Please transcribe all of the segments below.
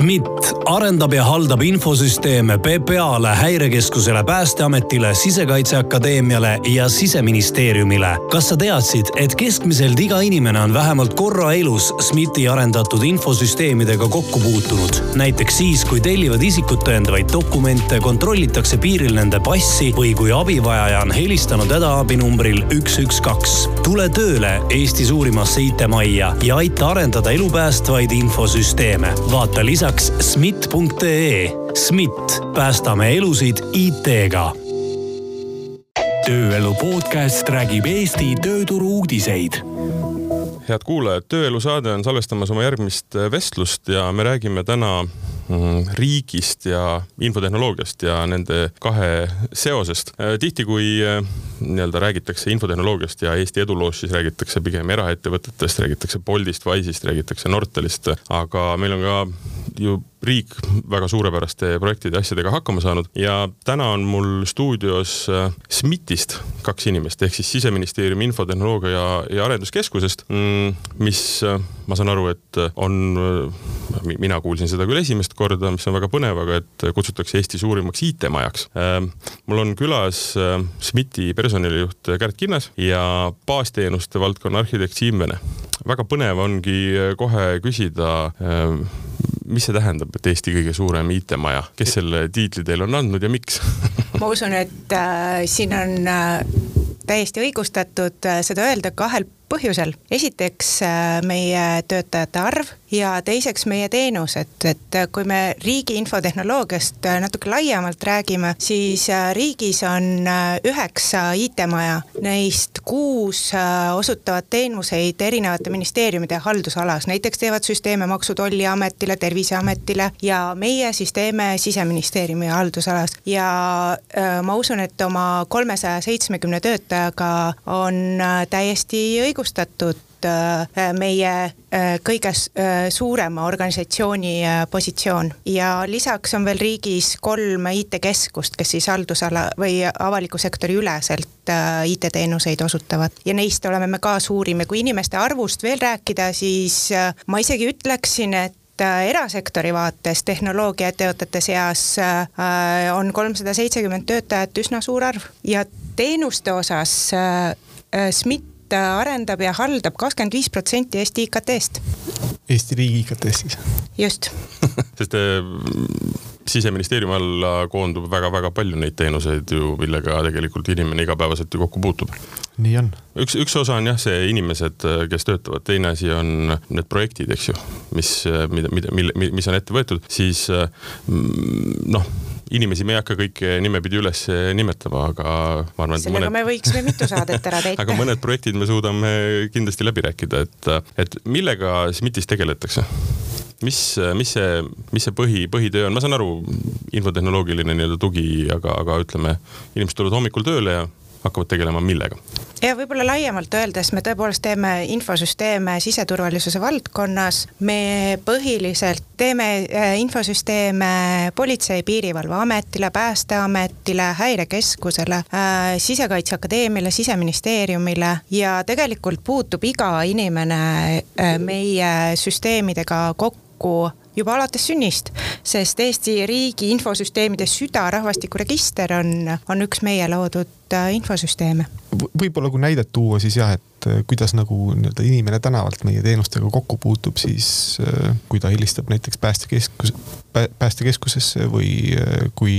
SMIT arendab ja haldab infosüsteeme PPA-le, Häirekeskusele, Päästeametile, Sisekaitseakadeemiale ja Siseministeeriumile. kas sa teadsid, et keskmiselt iga inimene on vähemalt korra elus SMIT-i arendatud infosüsteemidega kokku puutunud? näiteks siis, kui tellivad isikut tõendavaid dokumente, kontrollitakse piiril nende passi või kui abivajaja on helistanud hädaabinumbril üks, üks, kaks. tule tööle Eesti suurimasse IT-majja ja aita arendada elupäästvaid infosüsteeme. vaata lisaks SMIT.ee. SMIT, päästame elusid IT-ga tööelu podcast räägib Eesti tööturu uudiseid head kuulajad, Tööelu saade on salvestamas oma järgmist vestlust ja me räägime täna mm, riigist ja infotehnoloogiast ja nende kahe seosest. tihti, kui eh, nii-öelda räägitakse infotehnoloogiast ja Eesti eduloost, siis räägitakse pigem eraettevõtetest, räägitakse Boltist, Wise'ist, räägitakse Nortalist, aga meil on ka ju riik väga suurepäraste projektide ja asjadega hakkama saanud ja täna on mul stuudios äh, SMIT-ist kaks inimest ehk siis siseministeeriumi infotehnoloogia ja, ja arenduskeskusest, mm, mis äh, ma saan aru, et on, äh, mina kuulsin seda küll esimest korda, mis on väga põnev, aga et kutsutakse Eesti suurimaks IT-majaks. mul on külas SMIT-i personalijuht Kärt Kinnas ja baasteenuste valdkonna arhitekt Siim Vene. väga põnev ongi kohe küsida mis see tähendab, et Eesti kõige suurem IT-maja, kes selle tiitli teile on andnud ja miks ma usun, et äh, siin on äh, täiesti õigustatud äh, seda öelda kahel põhjusel. esiteks äh, meie töötajate arv ja teiseks meie teenused, et kui me riigi infotehnoloogiast äh, natuke laiemalt räägime, siis riigis on üheksa IT-maja, neist kuus osutavad teenuseid erinevate ministeeriumide haldusalas, näiteks teevad süsteeme Maksu- Tolliametile, Terviseametile ja meie siis teeme siseministeeriumi haldusalas. Ja ma usun, et oma kolmesaja seitsmekümne töötaja aga on äh, täiesti õigustatud äh, meie äh, kõige suurema organisatsiooni positsioon. Ja lisaks on veel riigis kolm IT-keskust, kes siis haldusala või avaliku sektori üleselt IT-teenuseid osutavad. Ja neist oleme me ka suurim. Ja kui inimeste arvust veel rääkida, siis ma isegi ütleksin, et erasektori vaates tehnoloogiaettevõtete seas on kolmsada seitsekümmend töötajat üsna suur arv. Ja teenuste osas äh, äh, SMIT arendab ja haldab kakskümmend viis protsenti Eesti IKT-st. Eesti riigi IKT-st siis? just sest äh, siseministeeriumi alla koondub väga-väga palju neid teenuseid ju, millega tegelikult inimene igapäevaselt ju kokku puutub. nii on. üks, üks osa on jah, see inimesed, kes töötavad, teine asi on need projektid, eks ju, mis, mida, mida, mis on ette võetud, siis noh inimesi me ei hakka kõiki nimepidi üles nimetama, aga ma arvan, et sellega mõned... me võiksime mitu saadet ära täita aga mõned projektid me suudame kindlasti läbi rääkida, et, et millega SMIT-is tegeletakse? mis, mis see, mis see põhi, põhitöö on, ma saan aru, infotehnoloogiline nii-öelda tugi, aga, aga ütleme, inimesed tulevad hommikul tööle ja hakkavad tegelema millega ja võib-olla laiemalt öeldes me tõepoolest teeme infosüsteeme siseturvalisuse valdkonnas. me põhiliselt teeme äh, infosüsteeme Politsei- ja Piirivalveametile, Päästeametile, Häirekeskusele, äh, Sisekaitseakadeemiale, Siseministeeriumile ja tegelikult puutub iga inimene äh, meie süsteemidega kokku juba alates sünnist, sest Eesti riigi infosüsteemide süda, rahvastikuregister on, on üks meie loodud infosüsteeme. võib-olla kui näidet tuua, siis jah, et äh, kuidas nagu nii-öelda inimene tänavalt meie teenustega kokku puutub, siis äh, kui ta helistab näiteks päästekeskus, päästekeskusesse või äh, kui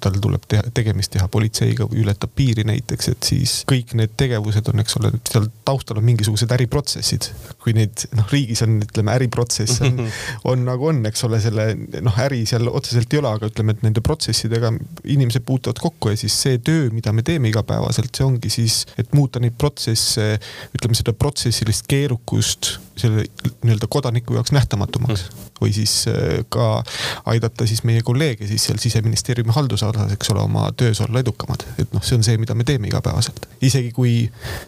tal tuleb teha, tegemist teha politseiga või ületab piiri näiteks, et siis kõik need tegevused on, eks ole, seal taustal on mingisugused äriprotsessid. kui neid noh, riigis on, ütleme äriprotsess on, on nagu on, eks ole, selle noh, äri seal otseselt ei ole, aga ütleme, et nende protsessidega inimesed puutuvad kokku ja siis see töö, mida me teeme igapäevaselt, see ongi siis, et muuta neid protsesse ütleme seda protsessilist keerukust selle nii-öelda kodaniku jaoks nähtamatumaks mm. või siis äh, ka aidata siis meie kolleege siis seal siseministeeriumi haldusalas, eks ole, oma töös olla edukamad. et noh, see on see, mida me teeme igapäevaselt. isegi kui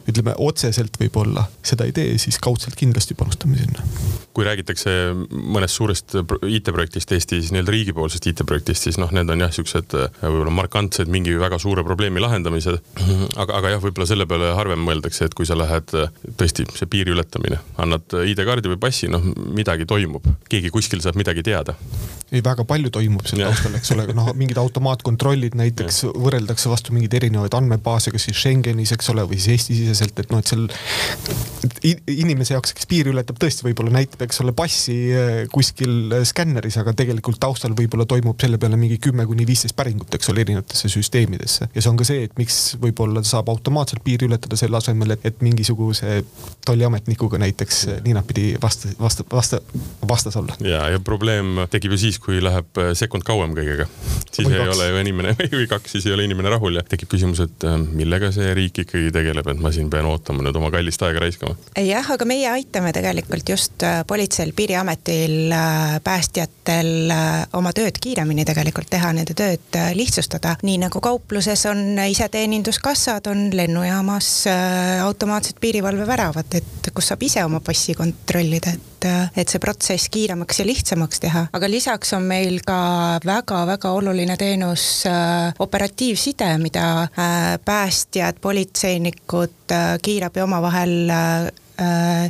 ütleme otseselt võib-olla seda ei tee, siis kaudselt kindlasti panustame sinna. Kui räägitakse mõnest suurest IT-projektist Eestis, nii-öelda riigipoolsest IT-projektist, siis noh, need on jah, siuksed äh, võib-olla markantsed mingi väga suure probleemi lahendamised. aga, aga jah, võib-olla selle peale harvem mõeldakse, et kui sa lähed äh, tõesti see piiri ületamine, annad ID-kaardi või passi, noh, midagi toimub, keegi kuskil saab midagi teada. Ei, väga palju toimub seal taustal, eks ole, noh, mingid automaatkontrollid näiteks võrreldakse vastu mingeid erinevaid andmebaase, kas siis Schengenis, eks ole, või siis Eesti-siseselt, et noh, et seal inimese jaoks, kes piiri ületab, tõesti võib-olla näitab, eks ole, passi eh, kuskil skänneris, aga tegelikult taustal võib-olla toimub selle peale mingi kümme kuni viisteist päringut, eks ole, erinevatesse süsteemidesse. ja see on ka see, et miks võib-olla saab automaatselt piiri ületada selle asemel, et, et mingisuguse tolliametnikuga näiteks ninapidi vasta, vasta, vasta, vastas olla. ja, ja probleem tekib ju siis, kui läheb äh, sekund kauem kõigega. siis või ei kaks. ole ju inimene või kaks, siis ei ole inimene rahul ja tekib küsimus, et äh, millega see riik ikkagi tegeleb, et ma siin pean ootama nüüd oma kallist aega raiskama. jah, aga meie aitame tegelikult just äh, politseil, piiriametil, päästjatel oma tööd kiiremini tegelikult teha, nende tööd lihtsustada, nii nagu kaupluses on iseteeninduskassad, on lennujaamas automaatsed piirivalveväravad, et kus saab ise oma passi kontrollida, et, et see protsess kiiremaks ja lihtsamaks teha. aga lisaks on meil ka väga-väga oluline teenus äh, operatiivside, mida äh, päästjad, politseinikud äh,, kiirabi omavahel äh, Äh,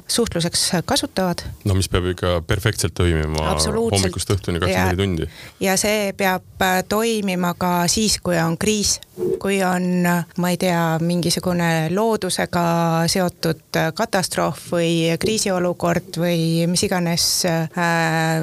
suhtluseks kasutavad. no mis peab ikka perfektselt toimima hommikust õhtuni kakskümmend neli tundi. ja see peab äh, toimima ka siis, kui on kriis, kui on, ma ei tea, mingisugune loodusega seotud äh, katastroof või kriisiolukord või mis iganes äh,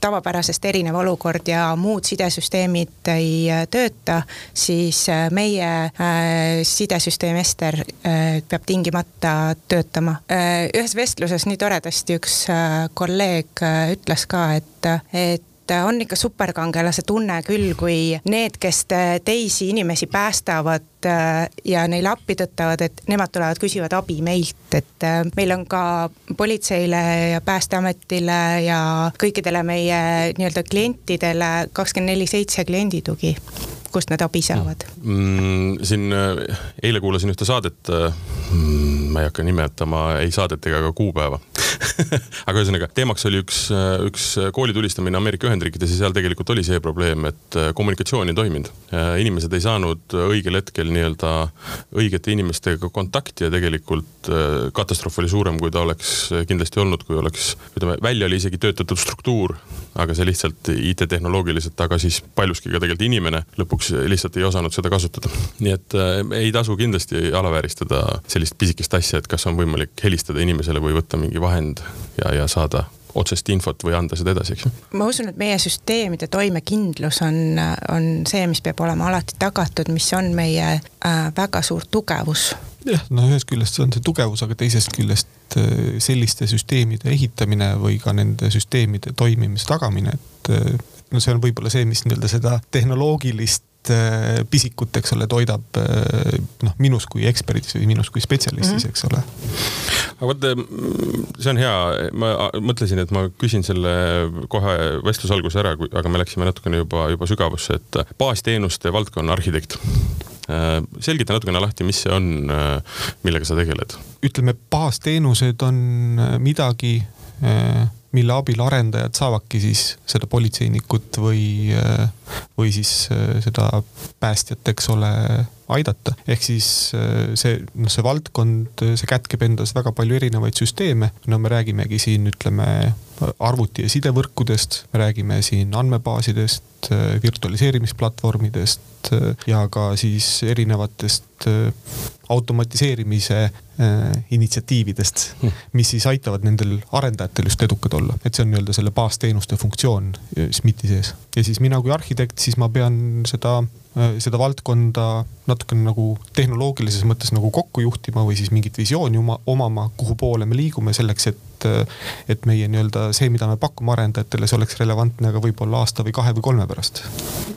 tavapärasest erinev olukord ja muud sidesüsteemid ei tööta, siis meie äh, sidesüsteem Ester äh, peab tingimata töötama. Äh, ühes vestluses nii toredasti üks äh, kolleeg äh, ütles ka, et, et on ikka superkangelase tunne küll, kui need, kes teisi inimesi päästavad ja neile appi tõttavad, et nemad tulevad, küsivad abi meilt, et meil on ka politseile ja Päästeametile ja kõikidele meie nii-öelda klientidele kakskümmend neli seitse klienditugi kust nad abi saavad mm,? siin eile kuulasin ühte saadet mm, ma ei hakka nimetama ei saadet ega ka kuupäeva aga ühesõnaga, teemaks oli üks, üks kooli tulistamine Ameerika Ühendriikides ja seal tegelikult oli see probleem, et kommunikatsioon ei toiminud. inimesed ei saanud õigel hetkel nii-öelda õigete inimestega kontakti ja tegelikult katastroof oli suurem, kui ta oleks kindlasti olnud, kui oleks, ütleme, välja oli isegi töötatud struktuur, aga see lihtsalt IT-tehnoloogiliselt, aga siis paljuski ka tegelikult inimene lõpuks lihtsalt ei osanud seda kasutada. nii et äh, ei tasu kindlasti alavääristada sellist pisikest asja, et kas on võimalik helistada inimesele või võtta mingi vahend ja, ja saada otsest infot või anda seda edasi, eks ma usun, et meie süsteemide toimekindlus on, on see, mis peab olema alati tagatud, mis on meie äh, väga suur tugevus. jah, no ühest küljest see on see tugevus, aga teisest küljest äh, selliste süsteemide ehitamine või ka nende süsteemide toimimise tagamine, et äh, no see on võib-olla see, mis nii-öelda seda tehnoloogilist pisikut, eks ole, toidab äh, noh, minus kui eksperdis või minus kui spetsialistis mm, -hmm. eks ole. aga vot äh, see on hea, ma mõtlesin, et ma küsin selle kohe vestluse alguses ära, aga me läksime natukene juba, juba sügavusse, et baasteenuste valdkonna arhitekt selgita natukene lahti, mis see on, millega sa tegeled? ütleme, baasteenused on midagi mille abil arendajad saavadki siis seda politseinikut või, või siis äh, seda päästjat, eks ole, aidata. ehk siis äh, see, noh, see valdkond, see kätkeb endas väga palju erinevaid süsteeme. no me räägimegi siin, ütleme, arvuti- ja sidevõrkudest, me räägime siin andmebaasidest, äh, virtualiseerimisplatvormidest ja ka siis erinevatest automatiseerimise äh, initsiatiividest, mis siis aitavad nendel arendajatel just edukad olla. et see on nii-öelda selle baasteenuste funktsioon äh, SMIT-i sees. ja siis mina kui arhitekt, siis ma pean seda äh, seda valdkonda natukene nagu tehnoloogilises mõttes nagu kokku juhtima või siis mingit visiooni oma, omama, kuhu poole me liigume selleks, et et meie nii-öelda see, mida me pakume arendajatele, see oleks relevantne ka võib-olla aasta või kahe või kolme pärast.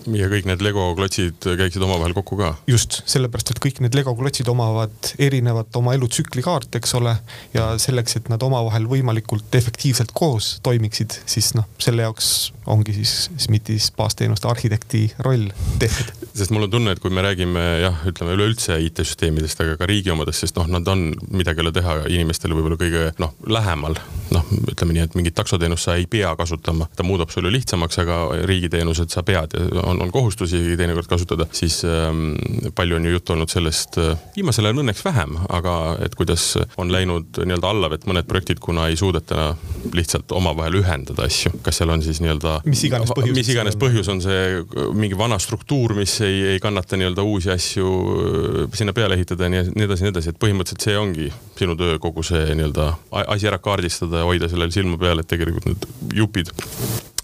ja kõik need Lego klotsid käiksid omavahel kokku ka? just, sellepärast et kõik need Lego klotsid oma omavad erinevat oma elutsükli kaart, eks ole. ja selleks, et nad omavahel võimalikult efektiivselt koos toimiksid, siis noh, selle jaoks ongi siis SMIT-is baasteenuste arhitekti roll tehtud. sest mul on tunne, et kui me räägime jah, ütleme üleüldse IT-süsteemidest, aga ka riigi omadest, sest noh, nad on midagi ei ole teha inimestele võib-olla kõige noh, lähemal noh, ütleme nii, et mingit taksoteenust sa ei pea kasutama, ta muudab sulle lihtsamaks, aga riigiteenused sa pead ja on, on kohustusi teinekord kasutada, siis ähm, palju on ju juttu olnud sellest äh,, viimasel ajal õnneks vähem, aga et kuidas on läinud nii-öelda allavett mõned projektid, kuna ei suudeta lihtsalt omavahel ühendada asju, kas seal on siis nii-öelda mis iganes põhjus, mis iganes põhjus on see mingi vana struktuur, mis ei, ei kannata nii-öelda uusi asju äh, sinna peale ehitada ja nii edasi, nii edasi, et põhimõtteliselt see ongi sinu töö, kogu see nii-öelda asi ära kaardistada ja hoida sellel silma peal, et tegelikult need jupid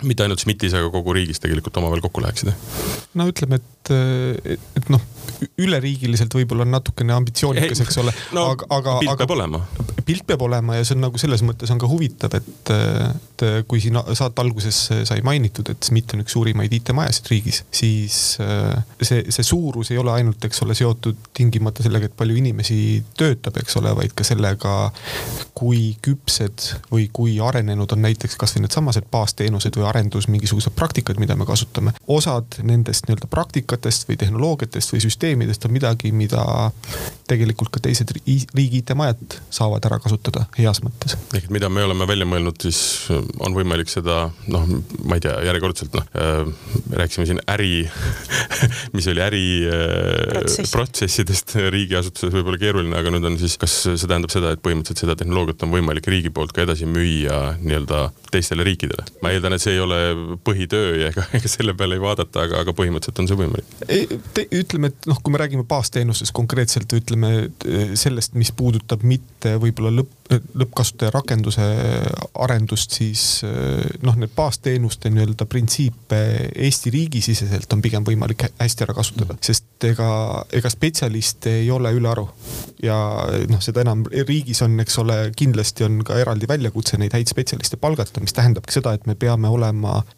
mitte ainult SMIT-is, aga kogu riigis tegelikult omavahel kokku läheksid? no ütleme, et, et, et noh, üleriigiliselt võib-olla on natukene ambitsioonikas, eks ole no,. aga, aga. pilt aga, peab olema. pilt peab olema ja see on nagu selles mõttes on ka huvitav, et, et kui siin saate alguses sai mainitud, et SMIT on üks suurimaid IT-majasid riigis, siis see, see suurus ei ole ainult, eks ole, seotud tingimata sellega, et palju inimesi töötab, eks ole, vaid ka sellega, kui küpsed või kui arenenud on näiteks kasvõi needsamased baasteenused või arendus, mingisugused praktikad, mida me kasutame. osad nendest nii-öelda praktikatest või tehnoloogiatest või süsteemidest on midagi, mida tegelikult ka teised riigi IT-majad saavad ära kasutada heas mõttes. ehk mida me oleme välja mõelnud, siis on võimalik seda noh, ma ei tea, järjekordselt noh äh,, rääkisime siin äri mis oli äri äh, protsessidest riigiasutuses võib-olla keeruline, aga nüüd on siis, kas see tähendab seda, et põhimõtteliselt seda tehnoloogiat on võimalik riigi poolt ka edasi müüa nii-öelda teistele riikidele? ma eeldan, et see ei ole põhitöö ja ega, ega selle peale ei vaadata, aga, aga põhimõtteliselt on see võimalik. ütleme, et noh, kui me räägime baasteenusest konkreetselt, ütleme sellest, mis puudutab mitte võib-olla lõpp, lõppkasutaja rakenduse arendust, siis noh, need baasteenuste nii-öelda printsiipe Eesti riigisiseselt on pigem võimalik hästi ära kasutada, sest ega, ega spetsialiste ei ole ülearu. ja noh, seda enam riigis on, eks ole, kindlasti on ka eraldi väljakutse neid häid spetsialiste palgata, mis tähendabki seda, et me peame olema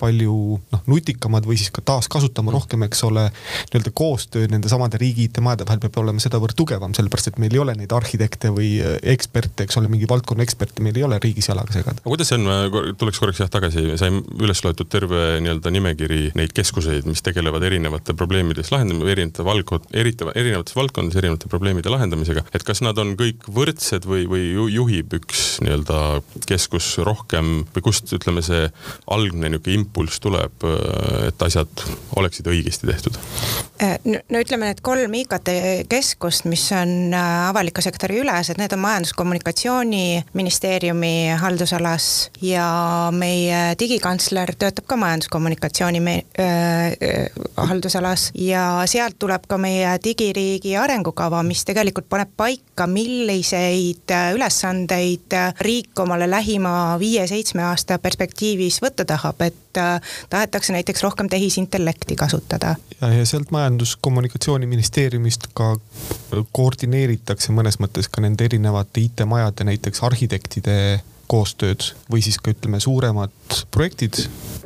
palju noh, nutikamad või siis ka taaskasutama rohkem, eks ole, nii-öelda koostöö nende samade riigi IT-majade vahel peab olema sedavõrd tugevam, sellepärast et meil ei ole neid arhitekte või eksperte, eks ole, mingi valdkonna eksperte meil ei ole riigis jalaga segada. aga kuidas see on, tuleks korraks jah tagasi, sai üles loetud terve nii-öelda nimekiri neid keskuseid, mis tegelevad erinevate probleemidest lahendamisega, erinevate valdkond, eriti erinevates valdkondades erinevate probleemide lahendamisega, et kas nad on kõik võrdsed või, või juhib üks nii-öelda keskus rohkem või kust ütleme, see algne niisugune impulss tuleb, et asjad oleksid õigesti tehtud? Äh, no ütleme, need kolm IKT keskust, mis on äh, avaliku sektori ülesed, need on Majandus-Kommunikatsiooniministeeriumi haldusalas ja meie digikantsler töötab ka Majandus-Kommunikatsiooni äh, haldusalas. Ja sealt tuleb ka meie digiriigi arengukava, mis tegelikult paneb paika, milliseid ülesandeid riik omale lähima viie-seitsme aasta perspektiivis võtta tahab, et tahetakse näiteks rohkem tehisintellekti kasutada. ja, sealt Majandus-Kommunikatsiooniministeeriumist ka koordineeritakse mõnes mõttes ka nende erinevate IT-majade näiteks arhitektide koostööd või siis ka ütleme, suuremad projektid,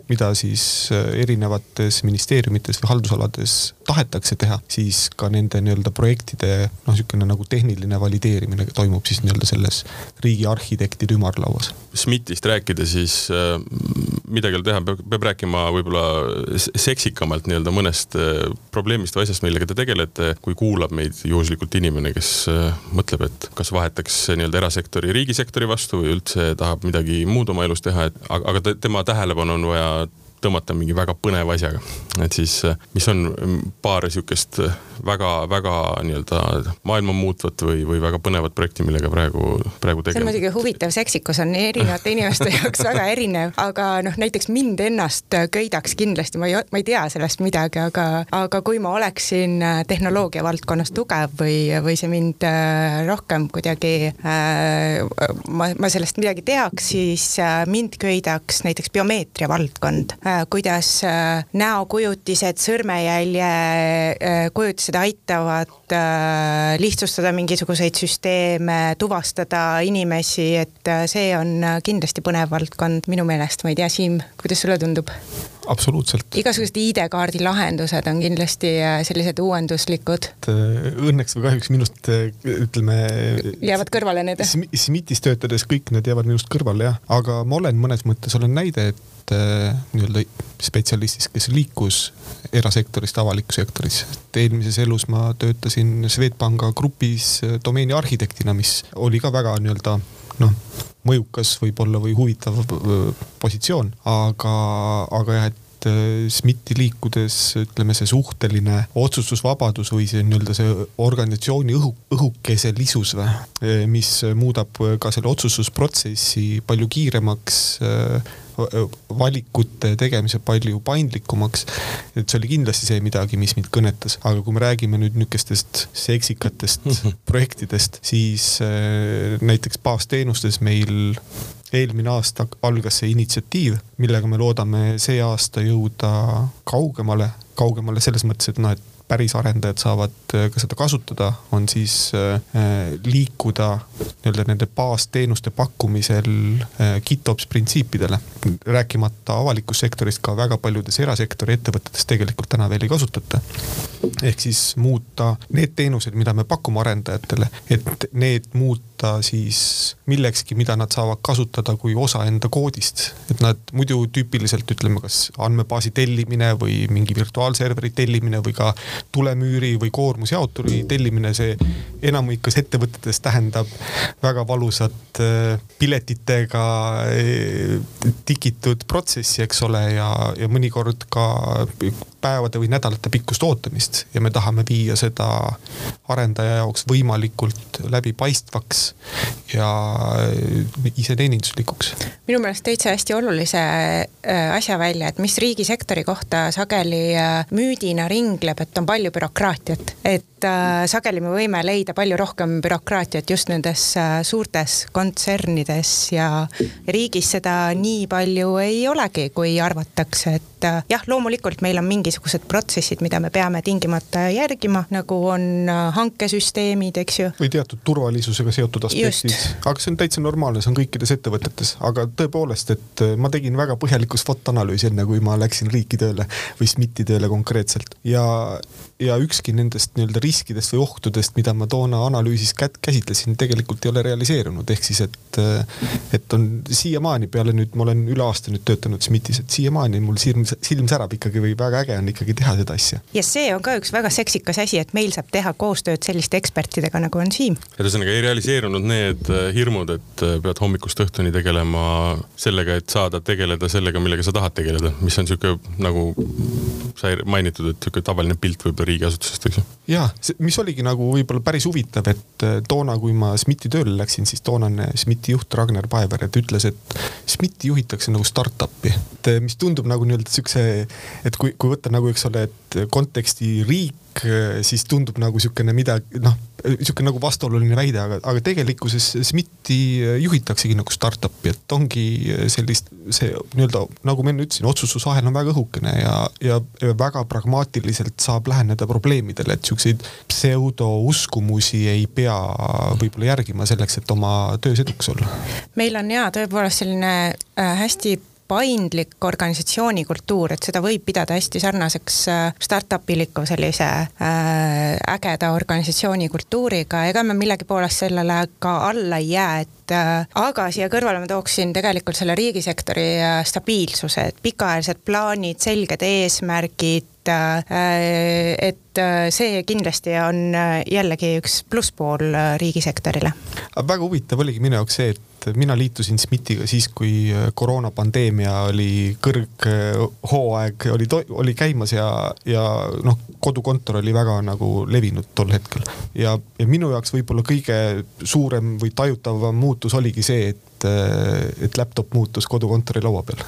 mida siis äh, erinevates ministeeriumites või haldusalades tahetakse teha, siis ka nende nii-öelda projektide noh, niisugune nagu tehniline valideerimine toimub siis nii-öelda selles riigi arhitektide ümarlauas. SMIT-ist rääkida, siis äh, midagi teha, peab, peab rääkima võib-olla seksikamalt nii-öelda mõnest äh, probleemist või asjast, millega te tegelete, kui kuulab meid juhuslikult inimene, kes mõtleb, et kas vahetaks nii-öelda erasektori riigisektori vastu või üldse tahab midagi muud oma elus teha, et aga, aga tema tähelepanu on vaja tõmmata mingi väga põneva asjaga. et siis, mis on paar sihukest väga-väga nii-öelda maailma muutvat või, või väga põnevat projekti, millega praegu, praegu tegeleda. see on muidugi huvitav, seksikus on erinevate inimeste jaoks väga erinev, aga noh, näiteks mind ennast köidaks kindlasti, ma ei, ma ei tea sellest midagi, aga, aga kui ma oleksin tehnoloogia valdkonnas tugev või, või see mind äh, rohkem kuidagi äh,, ma, ma sellest midagi teaks, siis äh, mind köidaks näiteks biomeetria valdkond äh,, kuidas äh, näokujutised, sõrmejälje äh, kujutised aitavad äh, lihtsustada mingisuguseid süsteeme, tuvastada inimesi, et see on kindlasti põnev valdkond minu meelest, ma ei tea, Siim, kuidas sulle tundub? absoluutselt. igasugused ID-kaardi lahendused on kindlasti sellised uuenduslikud. Õnneks või kahjuks minust ütleme. jäävad kõrvale need? SMIT-is töötades kõik need jäävad minust kõrvale jah, aga ma olen mõnes mõttes olen näide, et Äh, nii-öelda spetsialistist, kes liikus erasektorist avalikku sektorisse. et eelmises elus ma töötasin Swedbanka grupis äh, domeeni arhitektina, mis oli ka väga nii-öelda noh, mõjukas võib-olla või huvitav positsioon, aga, aga jah, et SMIT-i liikudes ütleme, see suhteline otsustusvabadus või see nii-öelda see organisatsiooni õhu, õhukeselisus või, mis muudab ka selle otsustusprotsessi palju kiiremaks valikute tegemise palju paindlikumaks. et see oli kindlasti see midagi, mis mind kõnetas, aga kui me räägime nüüd niisugustest seksikatest projektidest, siis äh, näiteks baasteenustes meil eelmine aasta algas see initsiatiiv, millega me loodame see aasta jõuda kaugemale, kaugemale selles mõttes, et noh, et päris arendajad saavad äh, ka seda kasutada, on siis äh, liikuda nii-öelda nende baasteenuste pakkumisel äh, GitOps printsiipidele. rääkimata avalikust sektorist, ka väga paljudes erasektori ettevõtetes tegelikult täna veel ei kasutata. ehk siis muuta need teenused, mida me pakume arendajatele, et need muuta siis millekski, mida nad saavad kasutada kui osa enda koodist. et nad muidu tüüpiliselt ütleme, kas andmebaasi tellimine või mingi virtuaalserveri tellimine või ka tulemüüri või koormusjaoturi tellimine, see enamikus ettevõtetes tähendab väga valusat äh, piletitega äh, tikitud protsessi, eks ole, ja, ja mõnikord ka päevade või nädalate pikkust ootamist ja me tahame viia seda arendaja jaoks võimalikult läbipaistvaks ja iseteeninduslikuks. minu meelest tõid sa hästi olulise äh, asja välja, et mis riigisektori kohta sageli müüdina ringleb, et on palju bürokraatiat, et äh, sageli me võime leida palju rohkem bürokraatiat just nendes äh, suurtes kontsernides ja riigis seda nii palju ei olegi, kui arvatakse, et äh, jah, loomulikult meil on mingisugused protsessid, mida me peame tingimata järgima, nagu on äh, hankesüsteemid, eks ju. või teatud turvalisusega seotud aspektid, aga see on täitsa normaalne, see on kõikides ettevõtetes, aga tõepoolest, et äh, ma tegin väga põhjaliku SWOT analüüsi enne, kui ma läksin riiki tööle või SMIT-i tööle konkreetselt. Ja ja ükski nendest nii-öelda riskidest või ohtudest, mida ma toona analüüsis käsitlesin, tegelikult ei ole realiseerunud, ehk siis, et, et on siiamaani peale nüüd, ma olen üle aasta nüüd töötanud SMIT-is, et siiamaani mul silm, silm särab ikkagi või väga äge on ikkagi teha seda asja. ja see on ka üks väga seksikas asi, et meil saab teha koostööd selliste ekspertidega, nagu on Siim. ühesõnaga ei realiseerunud need äh, hirmud, et äh, pead hommikust õhtuni tegelema sellega, et saada tegeleda sellega, millega sa tahad tegeleda, mis on sihuke nagu sai mainitud, et sihuke tavaline pilt võib-olla riigiasutusest, eks ju. ja, mis oligi nagu võib-olla päris huvitav, et äh, toona, kui ma SMIT-i tööle läksin, siis toonane SMIT-i juht Ragnar Paevered ütles, et SMIT-i juhitakse nagu startup'i. et mis tundub nagu nii-öelda siukse, et kui, kui võtta nagu, eks ole, et konteksti riik siis tundub nagu niisugune midagi, noh, niisugune nagu vastuoluline väide, aga, aga tegelikkuses SMIT-i juhitaksegi nagu startup'i, et ongi sellist, see nii-öelda nagu ma enne ütlesin, otsustusahel on väga õhukene ja, ja, ja väga pragmaatiliselt saab läheneda probleemidele, et siukseid pseudouskumusi ei pea võib-olla järgima selleks, et oma töös edukas olla. meil on jaa, tõepoolest selline äh, hästi paindlik organisatsioonikultuur, et seda võib pidada hästi sarnaseks äh, startup iliku sellise äh, ägeda organisatsioonikultuuriga, ega me millegipoolest sellele ka alla ei jää, et äh, aga siia kõrvale ma tooksin tegelikult selle riigisektori äh, stabiilsuse, et pikaajalised plaanid, selged eesmärgid, äh, et see kindlasti on jällegi üks plusspool riigisektorile. väga huvitav oligi minu jaoks see, et et mina liitusin SMIT-iga siis, kui koroonapandeemia oli kõrghooaeg oli, oli käimas ja, ja noh, kodukontor oli väga nagu levinud tol hetkel. ja, ja minu jaoks võib-olla kõige suurem või tajutavam muutus oligi see, et, äh, et laptop muutus kodukontori laua peal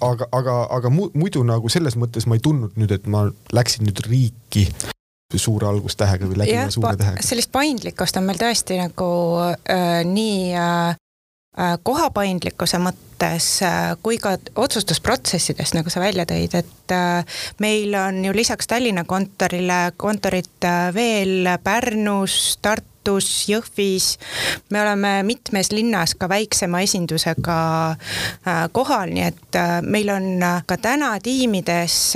aga, aga, aga muidu nagu selles mõttes ma ei tundnud nüüd, et ma läksin nüüd riiki suure algustähega või läbiva suure tähega. sellist paindlikkust on meil tõesti nagu äh, nii äh, äh, kohapaindlikkuse mõttes äh, kui ka otsustusprotsessides, nagu sa välja tõid, et meil on ju lisaks Tallinna kontorile kontorid äh, veel Pärnus, Tartus, Jõhvis, me oleme mitmes linnas ka väiksema esindusega äh, kohal, nii et äh, meil on ka täna tiimides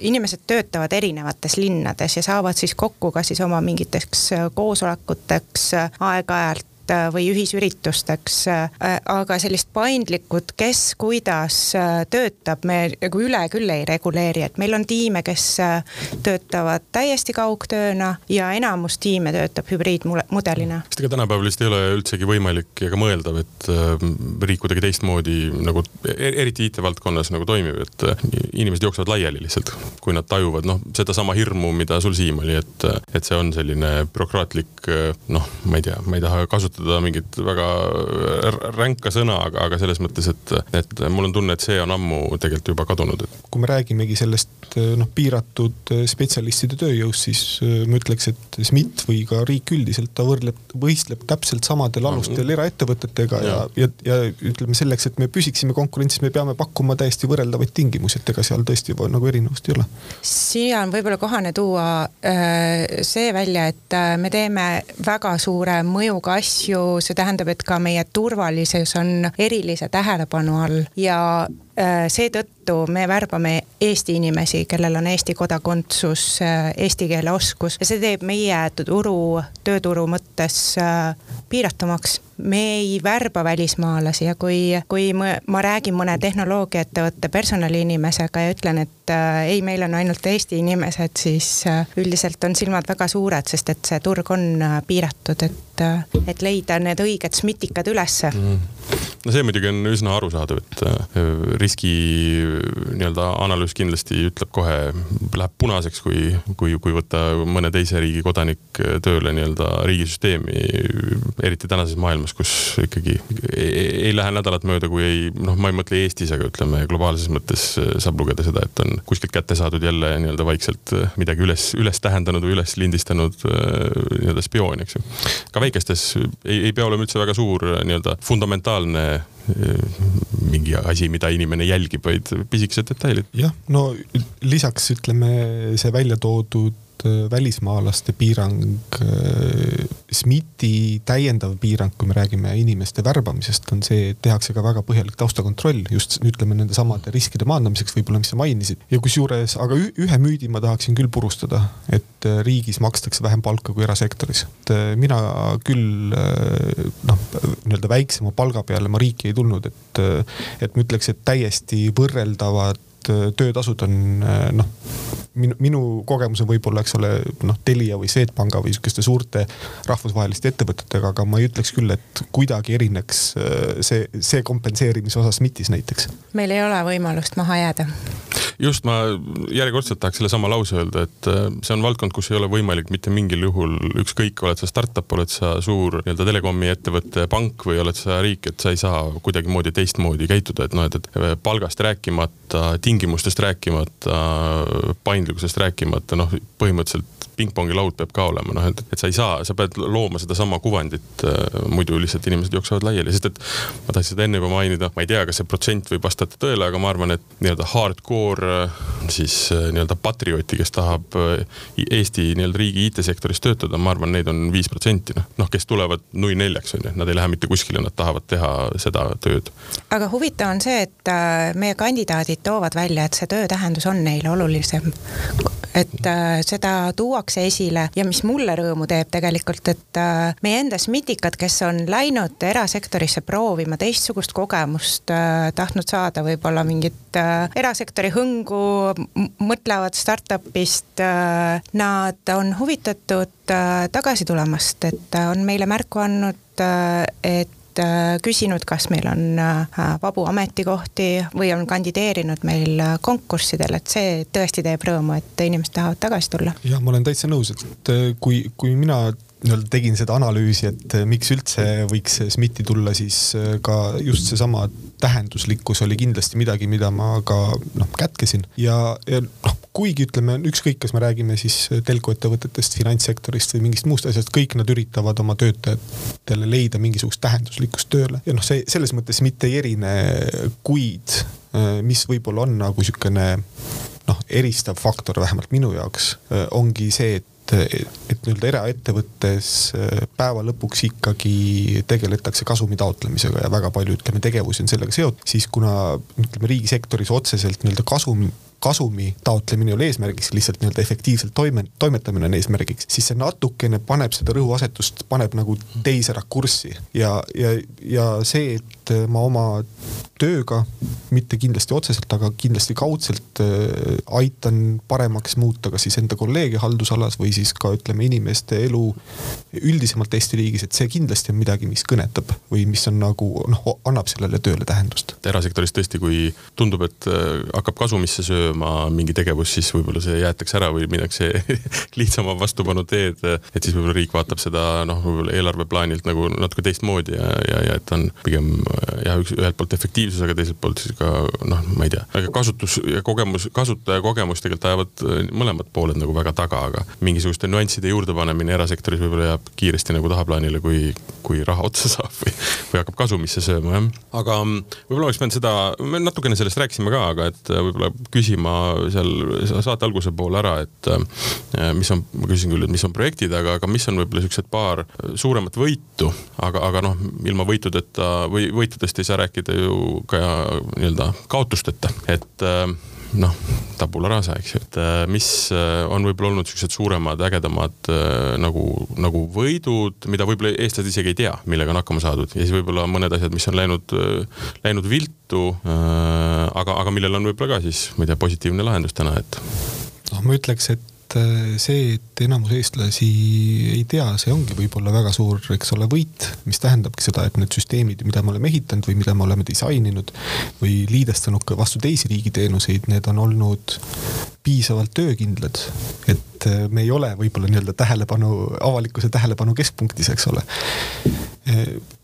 inimesed töötavad erinevates linnades ja saavad siis kokku ka siis oma mingiteks äh, koosolekuteks äh, aeg-ajalt. äh, või ühisüritusteks. aga sellist paindlikud, kes kuidas töötab, me nagu üle küll ei reguleeri, et meil on tiime, kes töötavad täiesti kaugtööna ja enamus tiime töötab hübriidmudelina. sest ega tänapäeval vist ei ole üldsegi võimalik ega mõeldav, et riik kuidagi teistmoodi nagu e-, eriti IT-valdkonnas nagu toimib, et inimesed jooksevad laiali lihtsalt, kui nad tajuvad noh, sedasama hirmu, mida sul Siim oli, et, et see on selline bürokraatlik noh, ma ei tea, ma ei taha kasutada mingit väga ränka sõna, aga, aga selles mõttes, et, et mul on tunne, et see on ammu tegelikult juba kadunud. kui me räägimegi sellest noh, piiratud spetsialistide tööjõust, siis ma ütleks, et SMIT või ka riik üldiselt, ta võrdleb, võistleb täpselt samadel alustel mm. eraettevõtetega ja, ja, ja, ja ütleme selleks, et me püsiksime konkurentsis, me peame pakkuma täiesti võrreldavaid tingimusi, et ega seal tõesti nagu erinevust ei ole. siia on võib-olla kohane tuua äh, see välja, et äh, me teeme väga suure mõjuga asju, see tähendab, et ka meie turvalisus on erilise tähelepanu all ja seetõttu me värbame Eesti inimesi, kellel on Eesti kodakondsus, eesti keele oskus. Ja see teeb meie turu, tööturu mõttes piiratumaks. Me ei värba välismaalasi ja kui, kui ma, ma räägin mõne tehnoloogiaettevõtte personaliinimesega ja ütlen, et äh, ei, meil on ainult Eesti inimesed, siis äh, üldiselt on silmad väga suured, sest et see turg on äh, piiratud, et, äh, et leida need õiged smitikad ülesse mm.. No see muidugi on üsna arusaadav, et äh, riski nii-öelda analüüs kindlasti ütleb kohe, läheb punaseks, kui, kui, kui võtta mõne teise riigi kodanik tööle nii-öelda riigisüsteemi, eriti tänases maailmas kus ikkagi ei, ei lähe nädalat mööda, kui ei, noh, ma ei mõtle Eestis, aga ütleme globaalses mõttes äh, saab lugeda seda, et on kuskilt kätte saadud jälle nii-öelda vaikselt äh, midagi üles, üles tähendanud või üles lindistanud äh, nii-öelda spioon, eks ju. ka väikestes ei, ei pea olema üldse väga suur nii-öelda fundamentaalne mingi asi, mida inimene jälgib, vaid pisikesed detailid. jah, no lisaks ütleme see välja toodud Äh, välismaalaste piirang, äh, SMIT-i täiendav piirang, kui me räägime inimeste värbamisest, on see, et tehakse ka väga põhjalik taustakontroll just ütleme nende samade riskide maandamiseks võib-olla, mis sa mainisid. ja kusjuures, aga ühe müüdi ma tahaksin küll purustada, et äh, riigis makstakse vähem palka kui erasektoris. et mina küll noh, nii-öelda väiksema palga peale ma riiki ei tulnud, et, et ma ütleks, et täiesti võrreldavad töötasud on noh minu, minu kogemus on võib-olla, eks ole, noh, Telia või Swedbanka või sihukeste suurte rahvusvaheliste ettevõtetega, aga ma ei ütleks küll, et kuidagi erineks äh, see, see kompenseerimise osas MIT-is näiteks. meil ei ole võimalust maha jääda. just, ma järjekordselt tahaks sellesama lause öelda, et äh, see on valdkond, kus ei ole võimalik mitte mingil juhul, ükskõik, oled sa startup, oled sa suur nii-öelda telekomi ettevõte, pank või oled sa riik, et sa ei saa kuidagimoodi teistmoodi käituda, et noh, et, et palgast rääkimata, tingimustest rääkimata, paindlikkusest rääkimata, noh, põhimõtteliselt pingpongi laud peab ka olema, noh, et, et sa ei saa, sa pead looma sedasama kuvandit äh,, muidu lihtsalt inimesed jooksevad laiali, sest et ma tahtsin seda enne juba mainida, ma ei tea, kas see protsent võib vastata tõele, aga ma arvan, et nii-öelda hardcore äh, siis äh, nii-öelda patrioti, kes tahab Eesti nii-öelda riigi IT-sektoris töötada, ma arvan, neid on viis protsenti, noh, noh, kes tulevad nui neljaks on ju, nad ei lähe mitte kuskile, nad tahavad teha seda tööd. aga huvitav on see, et meie kandidaadid toovad välja, et see töötähendus on neile olulisem et äh, seda tuuakse esile ja mis mulle rõõmu teeb tegelikult, et äh, meie enda SMITikad, kes on läinud erasektorisse proovima teistsugust kogemust äh,, tahtnud saada võib-olla mingit äh, erasektori hõngu, mõtlevad startup'ist äh,, nad on huvitatud äh, tagasi tulemast, et on meile märku andnud, et Äh, küsinud, kas meil on äh, vabu ametikohti või on kandideerinud meil äh, konkurssidel, et see tõesti teeb rõõmu, et inimesed tahavad tagasi tulla. jah, ma olen täitsa nõus, et kui, kui mina nii-öelda tegin seda analüüsi, et miks üldse võiks SMIT-i tulla, siis ka just seesama tähenduslikkus oli kindlasti midagi, mida ma ka noh kätkesin. Ja, ja noh, kuigi ütleme, ükskõik, kas me räägime siis telkoettevõtetest, finantssektorist või mingist muust asjast, kõik nad üritavad oma töötajatele leida mingisugust tähenduslikkust tööle. Ja noh, see selles mõttes mitte ei erine, kuid mis võib-olla on nagu sihukene noh, eristav faktor vähemalt minu jaoks ongi see, et et, et nii-öelda eraettevõttes äh, päeva lõpuks ikkagi tegeletakse kasumi taotlemisega ja väga palju, ütleme, tegevusi on sellega seotud, siis kuna ütleme riigisektoris otseselt nii-öelda kasum kasumi taotlemine ei ole eesmärgiks, lihtsalt nii-öelda efektiivselt toime, toimetamine on eesmärgiks, siis see natukene paneb seda rõhuasetust, paneb nagu teise rakurssi. Ja, ja, ja see, et ma oma tööga, mitte kindlasti otseselt, aga kindlasti kaudselt äh, aitan paremaks muuta kas siis enda kolleege haldusalas või siis ka ütleme inimeste elu üldisemalt Eesti riigis, et see kindlasti on midagi, mis kõnetab või mis on nagu noh, annab sellele tööle tähendust. erasektoris tõesti, kui tundub, et äh, hakkab kasumisse sööma mingi tegevus, siis võib-olla see jäetakse ära või minnakse lihtsama vastupanu teed, et siis võib-olla riik vaatab seda noh, võib-olla eelarveplaanilt nagu natuke teistmoodi ja, ja, ja et on pigem jah, üks ühelt poolt efektiivsusega, teiselt poolt siis ka noh, ma ei tea, aga kasutus ja kogemus, kasutaja kogemus tegelikult ajavad äh, mõlemad pooled nagu väga taga, aga mingisuguste nüansside juurdepanemine erasektoris võib-olla jääb kiiresti nagu tahaplaanile, kui, kui raha otsa saab või, või hakkab kasumisse sööma, jah. aga mm, võib-olla oleks pidanud seda, me natukene sellest rääkisime ka, aga et äh, võib-olla küsima seal saate alguse poole ära, et äh, mis on, ma küsin küll, et mis on projektid, aga, aga mis on võib-olla siuksed paar suuremat võitu, aga, aga noh, ilma võitudeta või võitudest ei saa rääkida ju ka nii-öelda kaotusteta, et äh, noh, tabula rasa, eks ju, et äh, mis äh, on võib-olla olnud siuksed suuremad, ägedamad nagu, nagu võidud, mida võib-olla eestlased isegi ei tea, millega on hakkama saadud ja siis võib-olla mõned asjad, mis on läinud, läinud viltu, aga, aga millel on võib-olla ka siis, ma ei tea, positiivne lahendus täna, et. noh, ma ütleks, et et äh, see, et enamus eestlasi ei tea, see ongi võib-olla väga suur, eks ole, võit, mis tähendabki seda, et need süsteemid, mida me oleme ehitanud või mida me oleme disaininud või liidestanud ka vastu teisi riigiteenuseid, need on olnud piisavalt töökindlad, et äh, me ei ole võib-olla nii-öelda tähelepanu, avalikkuse tähelepanu keskpunktis, eks ole.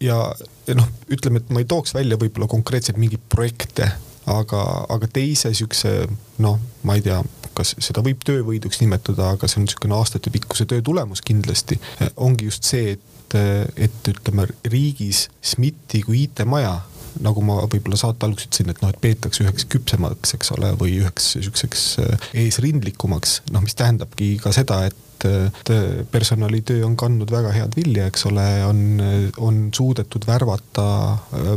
ja, ja noh, ütleme, et ma ei tooks välja võib-olla konkreetselt mingeid projekte aga, aga teise siukse noh, ma ei tea, kas seda võib töövõiduks nimetada, aga see on niisugune aastatepikkuse töö tulemus kindlasti, ongi just see, et, et ütleme riigis SMIT-i kui IT-maja nagu ma võib-olla saate alguses ütlesin, et noh, et peetakse üheks küpsemaks, eks ole, või üheks sihukeseks eesrindlikumaks, noh, mis tähendabki ka seda, et et personalitöö on kandnud väga head vilja, eks ole, on, on suudetud värvata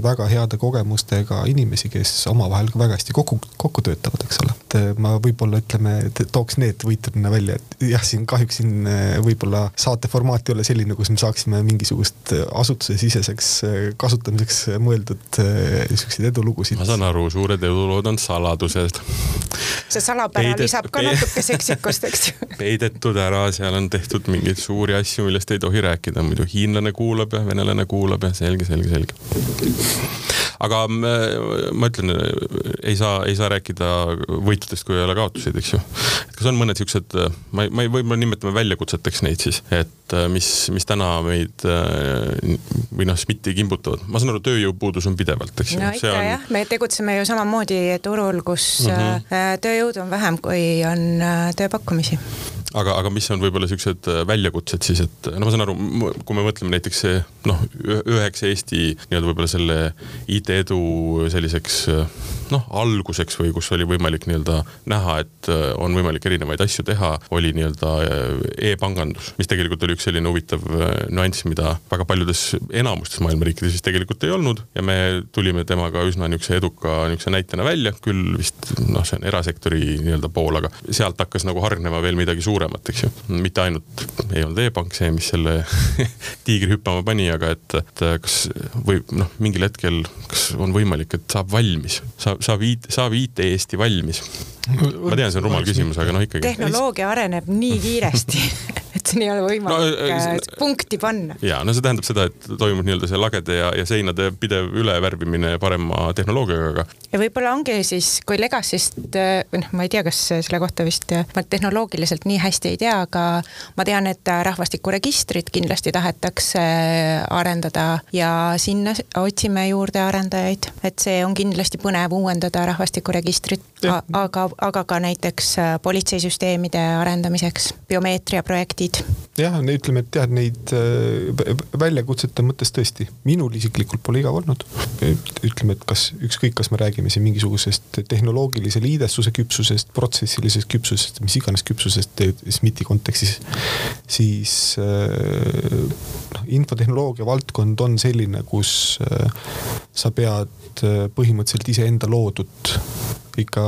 väga heade kogemustega inimesi, kes omavahel ka väga hästi kokku, kokku töötavad, eks ole. et ma võib-olla ütleme, tooks need võitudena välja, et jah, siin kahjuks siin võib-olla saate formaat ei ole selline, kus me saaksime mingisugust asutusesiseseks kasutamiseks mõeldud siukseid edulugusid. ma saan aru, suured edulood on saladused. see salapära lisab ka natuke seksikust, eks ju. peidetud ära seal on tehtud mingeid suuri asju, millest ei tohi rääkida, muidu hiinlane kuulab ja venelane kuulab ja selge, selge, selge. Aga äh, ma ütlen, ei saa, ei saa rääkida võitudest, kui ei ole kaotuseid, eks ju. et kas on mõned siuksed, ma ei, ma ei, võib-olla nimetame väljakutseteks neid siis, et äh, mis, mis täna meid äh, või noh, SMIT-i kimbutavad. ma saan aru, tööjõupuudus on pidevalt, eks ju. no ikka on... jah, me tegutseme ju samamoodi turul, kus mm -hmm. tööjõudu on vähem, kui on tööpakkumisi aga, aga mis on võib-olla siuksed äh, väljakutsed siis, et no ma saan aru, kui me mõtleme näiteks noh, üheks Eesti nii-öelda võib-olla selle IT-edu selliseks noh, alguseks või kus oli võimalik nii-öelda näha, et äh, on võimalik erinevaid asju teha, oli nii-öelda äh, e-pangandus, mis tegelikult oli üks selline huvitav nüanss, mida väga paljudes, enamustes maailma riikides vist tegelikult ei olnud ja me tulime temaga üsna niisuguse eduka niisuguse näitena välja, küll vist noh, see on erasektori nii-öelda pool, aga sealt hakkas nagu hargnema veel midagi suuremat eks ju. mitte ainult ei olnud e-pank see, mis selle tiigri hüppama pani, aga et, et kas või noh, mingil hetkel, kas on võimalik, et saab valmis, saab, saab IT, saab IT Eesti valmis? Ma tean, see on rumal küsimus, aga noh, ikkagi. tehnoloogia areneb nii kiiresti et siin ei ole võimalik no, äh, punkti panna. ja no see tähendab seda, et toimub nii-öelda see lagede ja, ja seinade pidev ülevärvimine parema tehnoloogiaga, aga. ja võib-olla ongi siis, kui Legacy'st äh, või noh, ma ei tea, kas selle kohta vist äh, ma tehnoloogiliselt nii hästi ei tea, aga ma tean, et rahvastikuregistrit kindlasti tahetakse arendada ja sinna otsime juurde arendajaid, et see on kindlasti põnev uuendada rahvastikuregistrit, aga, aga ka näiteks politseisüsteemide arendamiseks, biomeetria projektid jah, ütleme, et jah, neid äh, väljakutsete mõttes tõesti, minul isiklikult pole igav olnud. ütleme, et kas ükskõik, kas me räägime siin mingisugusest tehnoloogilise liidestuse küpsusest, protsessilisest küpsusest, mis iganes küpsusest SMIT-i kontekstis, siis äh, noh, infotehnoloogia valdkond on selline, kus äh, sa pead põhimõtteliselt iseenda loodud ikka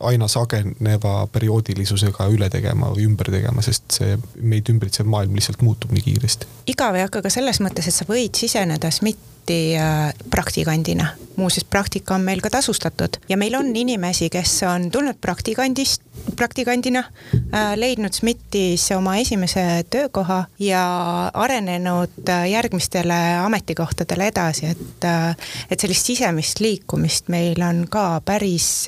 aina sageneva perioodilisusega üle tegema või ümber tegema, sest see meid ümbritsev maailm lihtsalt muutub nii kiiresti. igav ei hakka ka selles mõttes, et sa võid siseneda SMIT-i äh, praktikandina. muuseas, praktika on meil ka tasustatud ja meil on inimesi, kes on tulnud praktikandist, praktikandina äh,, leidnud SMIT-is oma esimese töökoha ja arenenud äh, järgmistele ametikohtadele edasi, et et sellist sisemist liikumist meil on ka päris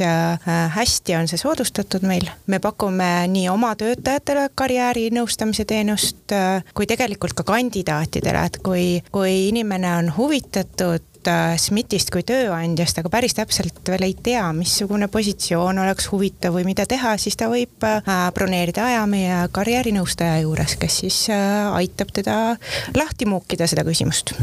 hästi on see soodustatud meil. me pakume nii oma töötajatele karjäärinõustamise teenust kui tegelikult ka kandidaatidele, et kui, kui inimene on huvitatud seetõttu, et Äh, SMIT-ist kui tööandjast, aga päris täpselt veel ei tea, missugune positsioon oleks huvitav või mida teha, siis ta võib äh, broneerida aja meie karjäärinõustaja juures, kes siis äh, aitab teda lahti muukida seda küsimust.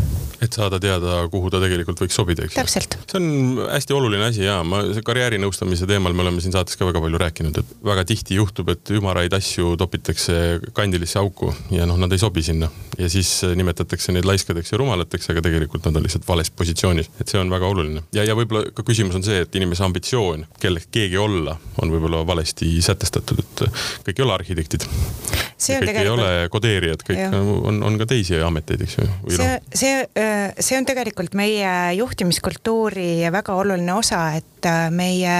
et saada teada, kuhu ta tegelikult võiks sobida, eks täpselt. see on hästi oluline asi ja ma, see karjäärinõustamise teemal me oleme siin saates ka väga palju rääkinud, et väga tihti juhtub, et ümaraid asju topitakse kandilisse auku ja noh, nad ei sobi sinna ja siis nimetatakse neid laiskadeks ja rumalateks, aga tegelikult nad on lihtsalt vales positsioonis positsioonis, et see on väga oluline. ja, ja võib-olla ka küsimus on see, et inimese ambitsioon, kelleks keegi olla, on võib-olla valesti sätestatud, et kõik ei ole arhitektid. kõik tegelikult... ei ole kodeerijad, kõik ja. on, on ka teisi ameteid, eks ju. see, noh. see, see on tegelikult meie juhtimiskultuuri väga oluline osa, et äh, meie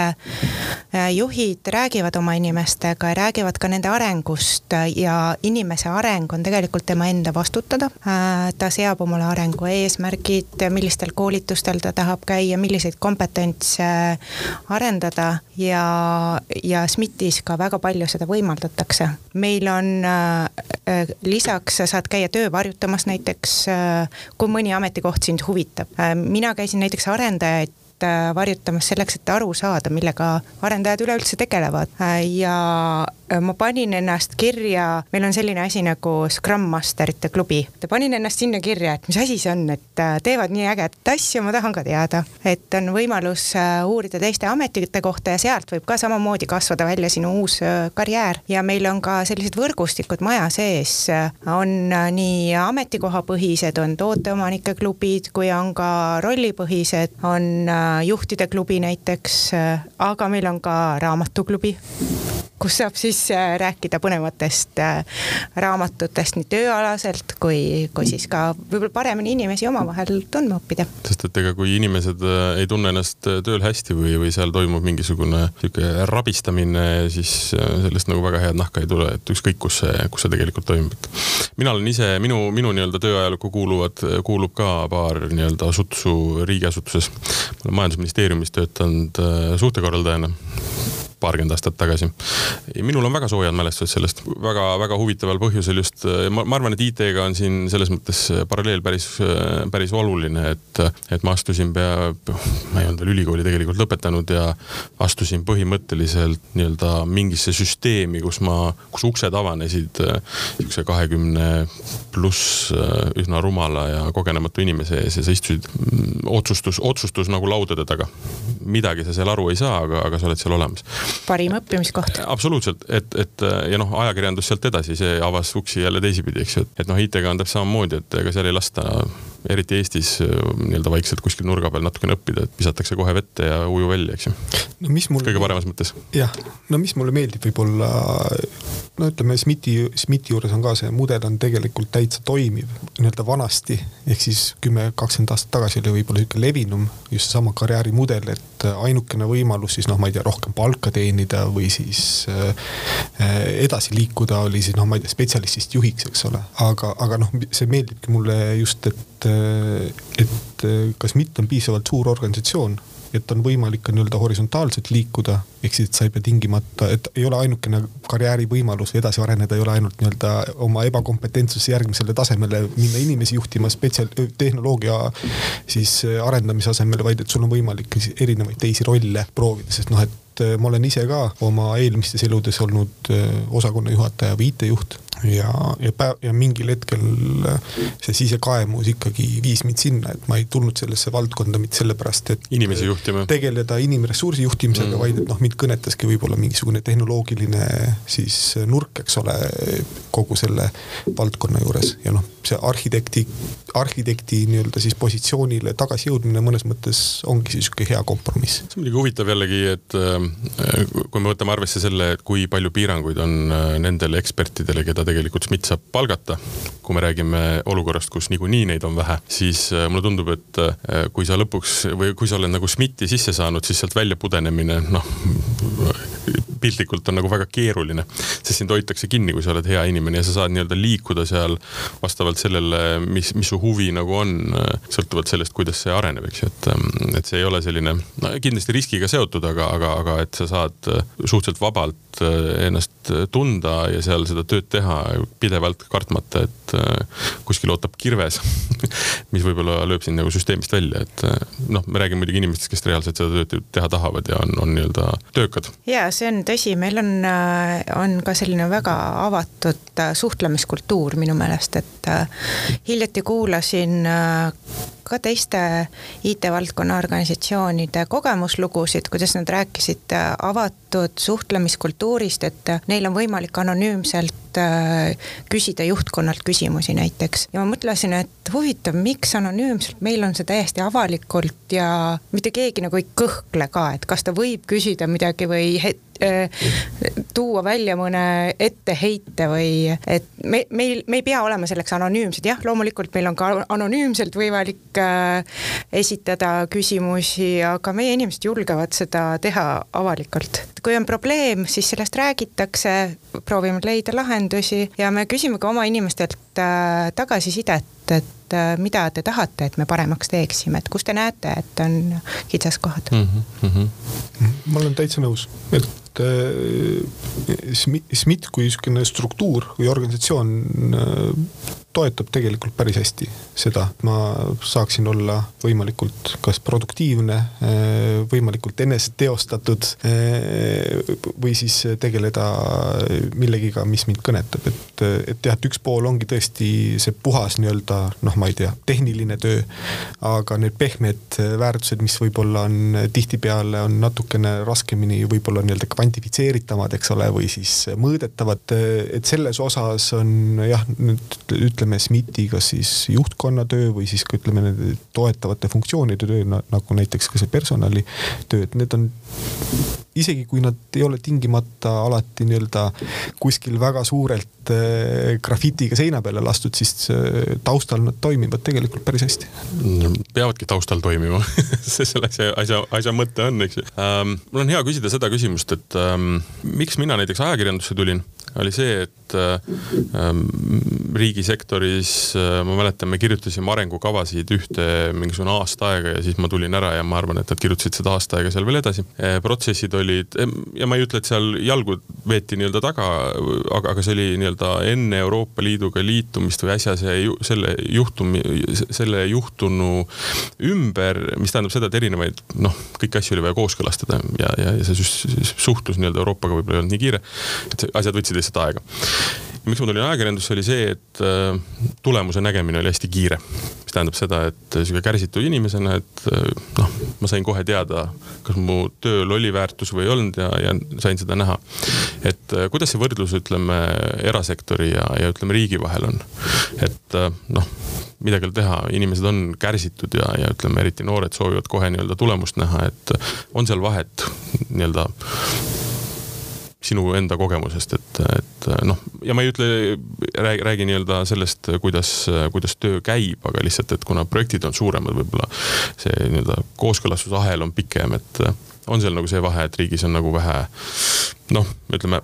äh, juhid räägivad oma inimestega ja räägivad ka nende arengust ja inimese areng on tegelikult tema enda vastutada. ta seab omale arengu eesmärgid, millistel koolitustel ta tahab käia, milliseid kompetentse arendada ja, ja SMIT-is ka väga palju seda võimaldatakse. meil on äh, lisaks, sa saad käia töövarjutamas näiteks äh,, kui mõni ametikoht sind huvitab äh,. mina käisin näiteks arendajaid äh, varjutamas selleks, et aru saada, millega arendajad üleüldse tegelevad. Äh, ja ma panin ennast kirja, meil on selline asi nagu Scrum Masterite klubi. panin ennast sinna kirja, et mis asi see on, et äh, teevad nii ägedat asja, ma tahan ka teada. et on võimalus äh, uurida teiste ametite kohta ja sealt võib ka samamoodi kasvada välja sinu uus karjäär. ja meil on ka sellised võrgustikud maja sees, on nii ametikohapõhised, on tooteomanike klubid, kui on ka rollipõhised, on juhtide klubi näiteks, aga meil on ka raamatuklubi kus saab siis äh, rääkida põnevatest äh, raamatutest nii tööalaselt kui, kui siis ka võib-olla paremini inimesi omavahel tundma õppida. sest et ega kui inimesed äh, ei tunne ennast tööl hästi või, või seal toimub mingisugune sihuke rabistamine, siis sellest nagu väga head nahka ei tule, et ükskõik, kus see, kus see tegelikult toimub, mina olen ise, minu, minu nii-öelda tööajalukku kuuluvad, kuulub ka paar nii-öelda sutsu riigiasutuses. ma olen majandusministeeriumis töötanud suhtekorraldajana paarkümmend aastat tagasi. minul on väga soojad mälestused sellest väga-väga huvitaval põhjusel just, ma, ma arvan, et IT-ga on siin selles mõttes paralleel päris, päris oluline, et, et ma astusin pea, ma ei olnud veel ülikooli tegelikult lõpetanud ja astusin põhimõtteliselt nii-öelda mingisse süsteemi, kus ma, kus uksed avanesid niisuguse kahekümne pluss üsna rumala ja kogenematu inimese ees ja sa istusid mm, otsustus, otsustus nagu laudade taga. midagi sa seal aru ei saa, aga, aga sa oled seal olemas parim õppimiskoht. absoluutselt, et, et ja noh, ajakirjandus sealt edasi, see avas uksi jälle teisipidi, eks ju, et, et noh, IT-ga on täpselt samamoodi, et ega seal ei lasta eriti Eestis nii-öelda vaikselt kuskil nurga peal natukene õppida, et visatakse kohe vette ja uju välja, eks ju. no mis mul. kõige paremas mõttes. jah, no mis mulle meeldib võib-olla, no ütleme, SMIT-i, SMIT-i juures on ka see mudel on tegelikult täitsa toimiv nii-öelda vanasti, ehk siis kümme, kakskümmend aastat tagasi oli võib-olla niisugune levinum just seesama karjäärimudel, et ainukene võimalus siis noh, ma ei tea, rohkem palka teenida või siis äh, edasi liikuda oli siis noh, ma ei tea, spetsialistist juhiks, eks ole. aga, aga noh, see meeldibki mulle just, et, et kas MIT on piisavalt suur organisatsioon et on võimalik ka nii-öelda horisontaalselt liikuda, ehk siis, et sa ei pea tingimata, et ei ole ainukene karjäärivõimalus edasi areneda, ei ole ainult nii-öelda oma ebakompetentsuse järgmisele tasemele minna inimesi juhtima spetsial-, tehnoloogia siis arendamise asemel, vaid et sul on võimalik erinevaid teisi rolle proovida, sest noh, et ma olen ise ka oma eelmistes eludes olnud osakonna juhataja või IT-juht ja, ja päev ja mingil hetkel äh, see sisekaemus ikkagi viis mind sinna, et ma ei tulnud sellesse valdkonda mitte sellepärast, et. inimesi juhtima. tegeleda inimressursi juhtimisega mm., vaid et noh, mind kõnetaski võib-olla mingisugune tehnoloogiline siis nurk, eks ole, kogu selle valdkonna juures ja noh see arhitekti, arhitekti nii-öelda siis positsioonile tagasijõudmine mõnes mõttes ongi siis sihuke hea kompromiss. see on muidugi huvitav jällegi, et äh, kui me võtame arvesse selle, kui palju piiranguid on äh, nendele ekspertidele, keda tegelikult SMIT saab palgata, kui me räägime olukorrast, kus niikuinii neid on vähe, siis äh, mulle tundub, et kui sa lõpuks või kui sa oled nagu SMIT-i sisse saanud, siis sealt välja pudenemine, noh piltlikult on nagu väga keeruline, sest sind hoitakse kinni, kui sa oled hea inimene ja sa saad nii-öelda liikuda seal vastavalt sellele, mis, mis su huvi nagu on, sõltuvalt sellest, kuidas see areneb, eks ju, et, et see ei ole selline, no kindlasti riskiga seotud, aga, aga, aga et sa saad suhteliselt vabalt ennast tunda ja seal seda tööd teha pidevalt kartmata, et kuskil ootab kirves mis võib-olla lööb sind nagu süsteemist välja, et noh, me räägime muidugi inimestest, kes reaalselt seda tööd teha tahavad ja on, on nii-öelda töökad. ja see on tõsi, meil on, äh, on ka selline väga avatud äh, suhtlemiskultuur minu meelest, et äh, hiljuti kuulasin ka teiste IT-valdkonna organisatsioonide kogemuslugusid, kuidas nad rääkisid avatud suhtlemiskultuurist, et neil on võimalik anonüümselt küsida juhtkonnalt küsimusi näiteks. ja ma mõtlesin, et huvitav, miks anonüümselt, meil on see täiesti avalikult ja mitte keegi nagu ei kõhkle ka, et kas ta võib küsida midagi või Äh, tuua välja mõne etteheite või et me, meil, me ei pea olema selleks anonüümsed, jah, loomulikult meil on ka anonüümselt võimalik äh, esitada küsimusi, aga meie inimesed julgevad seda teha avalikult. kui on probleem, siis sellest räägitakse, proovime leida lahendusi ja me küsime ka oma inimestelt äh, tagasisidet, et mida te tahate, et me paremaks teeksime, et kus te näete, et on kitsaskohad mm. -hmm. ma olen täitsa nõus, et et SMIT kui niisugune struktuur või organisatsioon äh, toetab tegelikult päris hästi seda, et ma saaksin olla võimalikult kas produktiivne, äh, võimalikult eneseteostatud äh, või siis tegeleda millegiga, mis mind kõnetab, et, et jah, et üks pool ongi tõesti see puhas nii-öelda noh, ma ei tea, tehniline töö, aga need pehmed väärtused, mis võib-olla on tihtipeale on natukene raskemini võib-olla nii-öelda kvantifitseeritavad, eks ole, või siis mõõdetavad, et selles osas on jah, nüüd ütleme SMIT-i kas siis juhtkonna töö või siis ka ütleme nende toetavate funktsioonide töö nagu näiteks ka see personalitöö, et need on isegi kui nad ei ole tingimata alati nii-öelda kuskil väga suurelt äh, grafitiga seina peale lastud, siis äh, taustal nad toimivad tegelikult päris hästi. peavadki taustal toimima see selle asja, asja, asja mõte on, eks ju ähm,. mul on hea küsida seda küsimust, et ähm, miks mina näiteks ajakirjandusse tulin oli see, et ähm, riigisektoris äh, ma mäletan, me kirjutasime arengukavasid ühte mingisugune aasta aega ja siis ma tulin ära ja ma arvan, et nad kirjutasid seda aasta aega seal veel edasi. Äh, protsessid olid ja ma ei ütle, et seal jalgu veeti nii-öelda taga, aga, aga see oli nii-öelda enne Euroopa Liiduga liitumist või äsja see ju, selle juhtumi, selle juhtunu ümber, mis tähendab seda, et erinevaid noh, kõiki asju oli vaja kooskõlastada ja, ja, ja see suhtlus nii-öelda Euroopaga võib-olla ei olnud nii kiire. et asjad võtsid lihtsalt aega. miks ma tulin ajakirjandusse, oli see, et äh, tulemuse nägemine oli hästi kiire. mis tähendab seda, et sihuke kärsitud inimesena, et äh, noh, ma sain kohe teada, kas mu tööl oli väärtus või ei olnud ja, ja sain seda näha. et äh, kuidas see võrdlus, ütleme, erasektori ja, ja ütleme, riigi vahel on. et noh midagi ei ole teha, inimesed on kärsitud ja, ja ütleme, eriti noored soovivad kohe nii-öelda tulemust näha, et on seal vahet nii-öelda sinu enda kogemusest, et, et noh, ja ma ei ütle, räägi, räägi nii-öelda sellest, kuidas, kuidas töö käib, aga lihtsalt, et kuna projektid on suuremad, võib-olla see nii-öelda kooskõlastusahel on pikem, et on seal nagu see vahe, et riigis on nagu vähe noh, ütleme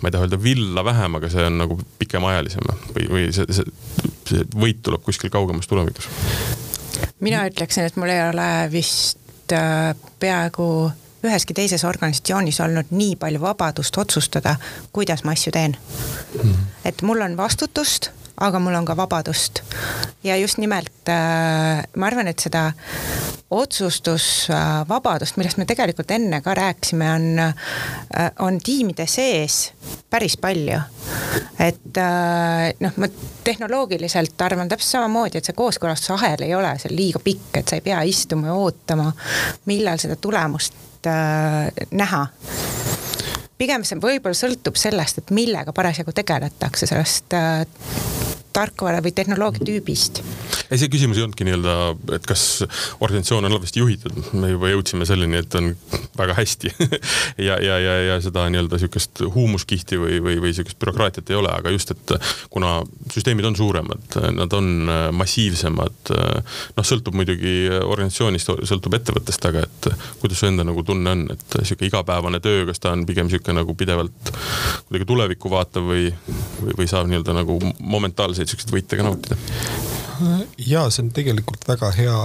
ma ei taha öelda villa vähem, aga see on nagu pikemaajalisem või, või see, see, see võit tuleb kuskil kaugemas tulevikus? mina ütleksin, et mul ei ole vist äh, peaaegu üheski teises organisatsioonis olnud nii palju vabadust otsustada, kuidas ma asju teen. -hmm. et mul on vastutust, aga mul on ka vabadust. ja just nimelt äh, ma arvan, et seda otsustusvabadust, millest me tegelikult enne ka rääkisime, on, äh, on tiimide sees päris palju. et äh, noh, ma tehnoloogiliselt arvan täpselt samamoodi, et see kooskõlastusahel ei ole seal liiga pikk, et sa ei pea istuma ja ootama, millal seda tulemust äh, näha. Pigem see võib-olla sõltub sellest, et millega parasjagu tegeletakse, sellest äh, tarkvara või tehnoloogia tüübist. ei, see küsimus ei olnudki nii-öelda, et kas organisatsioon on halvasti juhitud, me juba jõudsime selleni, et on väga hästi ja, ja, ja, ja seda nii-öelda sihukest huumuskihti või, või, või sihukest bürokraatiat ei ole, aga just, et kuna süsteemid on suuremad, nad on massiivsemad, noh, sõltub muidugi organisatsioonist, sõltub ettevõttest, aga et kuidas su enda nagu tunne on, et sihuke igapäevane töö, kas ta on pigem sihuke nagu pidevalt kuidagi tulevikku vaatav või, või, või saab nii-öelda nagu momentaalseid siukseid võite ka nautida? ja see on tegelikult väga hea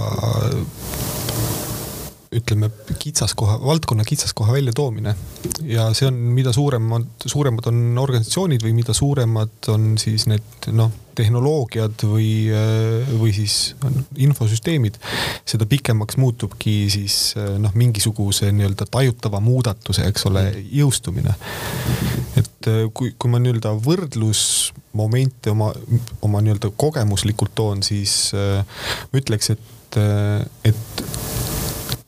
ütleme, kitsaskoha, valdkonna kitsaskoha väljatoomine. ja see on, mida suuremad, suuremad on organisatsioonid või mida suuremad on siis need noh, tehnoloogiad või, või siis infosüsteemid, seda pikemaks muutubki siis noh, mingisuguse nii-öelda tajutava muudatuse, eks ole, jõustumine. Et kui, kui ma nii-öelda võrdlusmomente oma, oma nii-öelda kogemuslikult toon, siis ma ütleks, et, et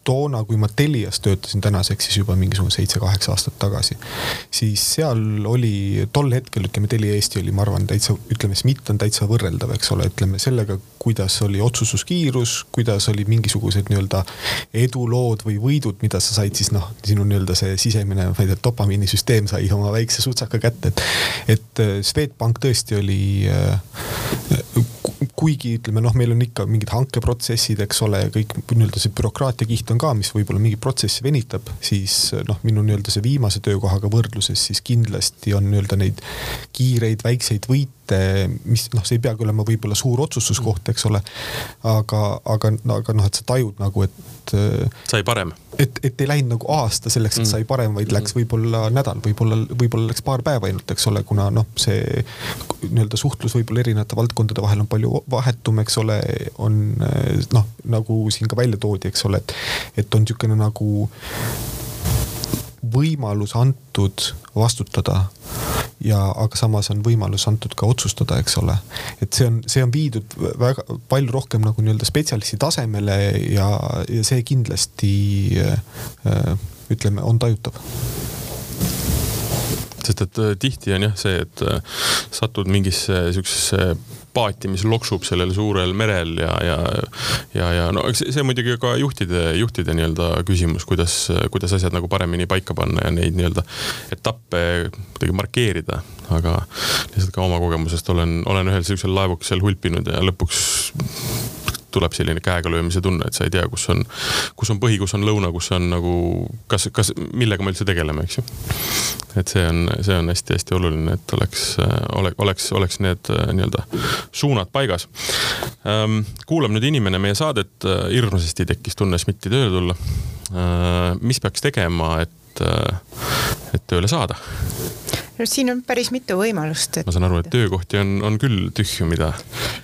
toona, kui ma Telias töötasin tänaseks siis juba mingisugune seitse-kaheksa aastat tagasi, siis seal oli tol hetkel, ütleme Telia Eesti oli, ma arvan, täitsa, ütleme, SMIT on täitsa võrreldav, eks ole, ütleme sellega, kuidas oli otsustuskiirus, kuidas oli mingisugused nii-öelda edulood või võidud, mida sa said siis noh, sinu nii-öelda see sisemine, ma ei tea, dopamiinisüsteem sai oma väikse sutsaka kätte, et, et äh, Swedbank tõesti oli äh, kuigi ütleme noh, meil on ikka mingid hankeprotsessid, eks ole, kõik nii-öelda see bürokraatia kiht on ka, mis võib-olla mingi protsessi venitab, siis noh, minu nii-öelda see viimase töökohaga võrdluses siis kindlasti on nii-öelda neid kiireid väikseid võite mis noh, see ei peagi olema võib-olla suur otsustuskoht, eks ole. aga, aga, aga noh, et sa tajud nagu, et. sai parem. et, et ei läinud nagu aasta selleks, et mm. sai parem, vaid läks mm. võib-olla nädal, võib-olla, võib-olla läks paar päeva ainult, eks ole, kuna noh, see nii-öelda suhtlus võib-olla erinevate valdkondade vahel on palju vahetum, eks ole, on noh, nagu siin ka välja toodi, eks ole, et, et on niisugune nagu võimalus antud vastutada ja, aga samas on võimalus antud ka otsustada, eks ole. et see on, see on viidud väga palju rohkem nagu nii-öelda spetsialisti tasemele ja, ja see kindlasti äh, ütleme, on tajutav sest et äh, tihti on jah see, et äh, satud mingisse siuksesse paati, mis loksub sellel suurel merel ja, ja, ja, ja no eks see muidugi ka juhtide, juhtide nii-öelda küsimus, kuidas, kuidas asjad nagu paremini paika panna ja neid nii-öelda etappe kuidagi markeerida. aga lihtsalt ka oma kogemusest olen, olen ühel siuksel laevukesel hulpinud ja lõpuks tuleb selline käega löömise tunne, et sa ei tea, kus on, kus on põhi, kus on lõuna, kus on nagu, kas, kas, millega me üldse tegeleme, eks ju. et see on, see on hästi-hästi oluline, et oleks, ole, oleks, oleks need äh, nii-öelda suunad paigas. Ähm, kuulab nüüd inimene meie saadet, äh, hirmsasti tekkis tunne SMIT-i tööle tulla. Äh, mis peaks tegema, et, et tööle saada? No siin on päris mitu võimalust et.... ma saan aru, et töökohti on, on küll tühju, mida.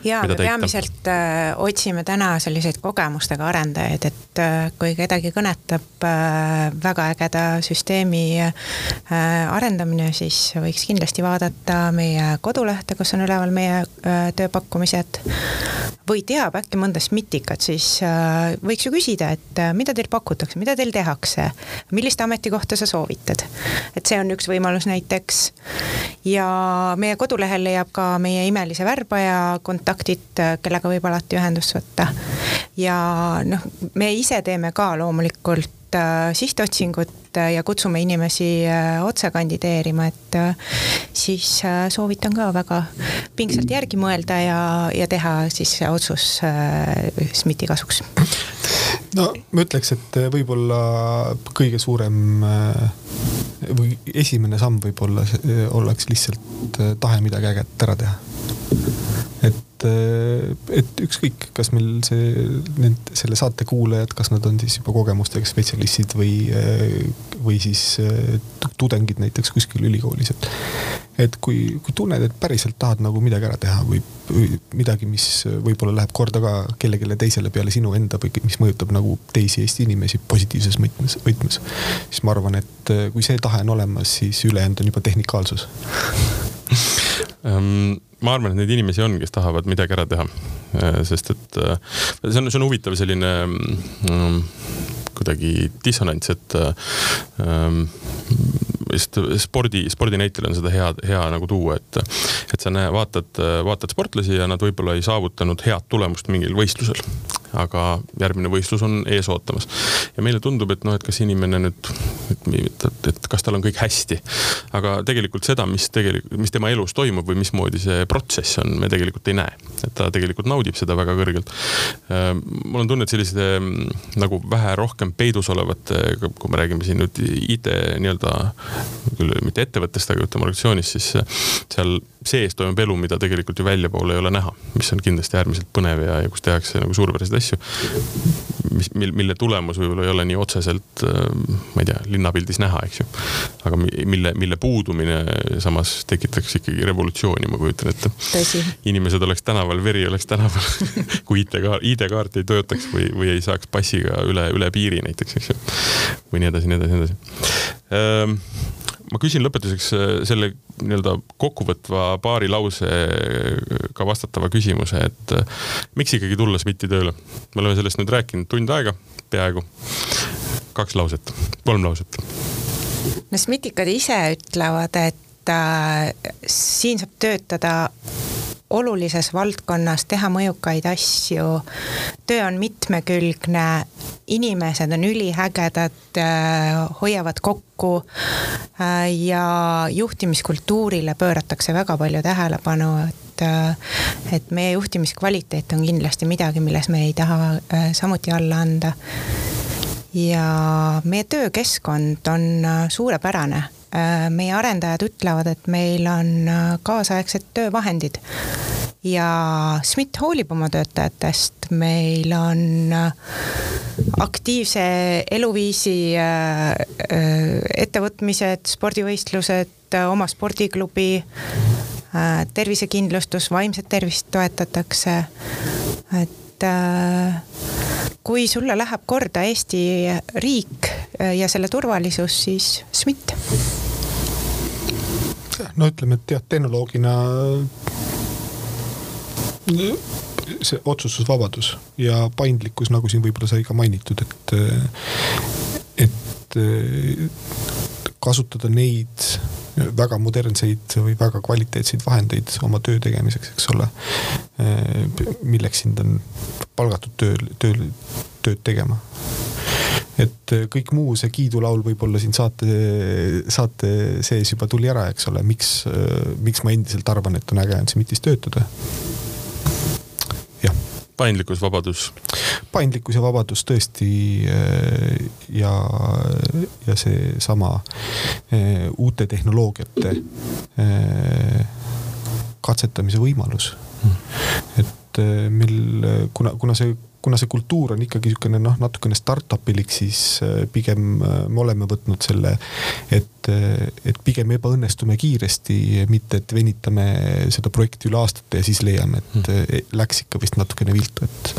ja me peamiselt äh, otsime täna selliseid kogemustega arendajaid, et äh, kui kedagi kõnetab äh, väga ägeda süsteemi äh, arendamine, siis võiks kindlasti vaadata meie kodulehte, kus on üleval meie äh, tööpakkumised. või teab äkki mõnda SMIT-ikat, siis äh, võiks ju küsida, et äh, mida teil pakutakse, mida teil tehakse, millist ametikohta sa soovitad. et see on üks võimalus näiteks ja meie kodulehel leiab ka meie imelise värbaja kontaktid, kellega võib alati ühendust võtta. ja noh, me ise teeme ka loomulikult äh, sihtotsingut ja kutsume inimesi äh, otse kandideerima, et äh, siis soovitan ka väga pingsalt järgi mõelda ja, ja teha siis otsus SMIT-i kasuks. no ma ütleks, et võib-olla kõige suurem või esimene samm võib-olla oleks lihtsalt tahe midagi ägedat ära teha. Et, et ükskõik, kas meil see, need, selle saate kuulajad, kas nad on siis juba kogemustega spetsialistid või, või siis tudengid näiteks kuskil ülikoolis, et et kui, kui tunned, et päriselt tahad nagu midagi ära teha või, või midagi, mis võib-olla läheb korda ka kellelegi teisele peale sinu enda või mis mõjutab nagu teisi Eesti inimesi positiivses võtmes, võtmes, siis ma arvan, et kui see tahe on olemas, siis ülejäänud on juba tehnikaalsus. Um ma arvan, et neid inimesi on, kes tahavad midagi ära teha. Äh, sest et äh, see on, see on huvitav selline um, kuidagi dissonants, et ähm, vist spordi, spordinäitel on seda hea, hea nagu tuua, et, et sa näe, vaatad, vaatad sportlasi ja nad võib-olla ei saavutanud head tulemust mingil võistlusel aga järgmine võistlus on ees ootamas. ja meile tundub, et noh, et kas inimene nüüd, et, et, kas tal on kõik hästi. aga tegelikult seda, mis tegelikult, mis tema elus toimub või mismoodi see protsess on, me tegelikult ei näe. et ta tegelikult naudib seda väga kõrgelt. Ehm, mul on tunne, et selliste mm, nagu vähe rohkem peidus olevate, kui me räägime siin nüüd IT nii-öelda, küll mitte ettevõttest, aga ütleme organisatsioonist, siis seal sees toimub elu, mida tegelikult ju väljapoole ei ole näha, mis on kindlasti äärmiselt põnev ja, ja kus tehakse nagu suurepäraseid asju. mis, mille tulemus võib-olla ei ole nii otseselt, ma ei tea, linnapildis näha, eks ju. aga mille, mille puudumine samas tekitaks ikkagi revolutsiooni, ma kujutan ette. inimesed oleks tänaval, veri oleks tänaval kui ID-kaart, ID-kaart ei töötaks või, või ei saaks passiga üle, üle piiri näiteks, eks ju. või nii edasi, nii edasi, nii edasi ehm, ma küsin lõpetuseks äh, selle nii-öelda kokkuvõtva paari lausega vastatava küsimuse, et äh, miks ikkagi tulla SMIT-i tööle? me oleme sellest nüüd rääkinud tund aega, peaaegu. kaks lauset, kolm lauset. no SMIT-ikad ise ütlevad, et äh, siin saab töötada olulises valdkonnas teha mõjukaid asju. töö on mitmekülgne, inimesed on üliägedad, äh, hoiavad kokku äh, ja juhtimiskultuurile pööratakse väga palju tähelepanu, et äh, et meie juhtimiskvaliteet on kindlasti midagi, milles me ei taha samuti alla anda. ja meie töökeskkond on suurepärane meie arendajad ütlevad, et meil on äh, kaasaegsed töövahendid. Ja SMIT hoolib oma töötajatest, meil on äh, aktiivse eluviisi ettevõtmised, spordivõistlused, oma spordiklubi, tervisekindlustus, vaimset tervist toetatakse, et kui sulle läheb korda Eesti riik ja selle turvalisus, siis SMIT no ütleme, et jah, tehnoloogina see otsustusvabadus ja paindlikkus, nagu siin võib-olla sai ka mainitud, et, et kasutada neid väga modernseid või väga kvaliteetseid vahendeid oma töö tegemiseks, eks ole. milleks sind on palgatud tööl, tööl, tööd tegema et äh, kõik muu, see kiidulaul võib-olla siin saate, saate sees juba tuli ära, eks ole, miks, äh, miks ma endiselt arvan, et on äge on SMIT-is töötada. jah. paindlikkus, vabadus. paindlikkus ja vabadus tõesti äh, ja, ja seesama uute tehnoloogiate katsetamise võimalus. Hmm. et mil, kuna, kuna see kuna see kultuur on ikkagi niisugune noh, natukene startup ilik, siis äh, pigem äh, me oleme võtnud selle, et, äh, et pigem ebaõnnestume kiiresti, mitte et venitame seda projekti üle aastate ja siis leiame, et hmm. läks ikka vist natukene viltu, et.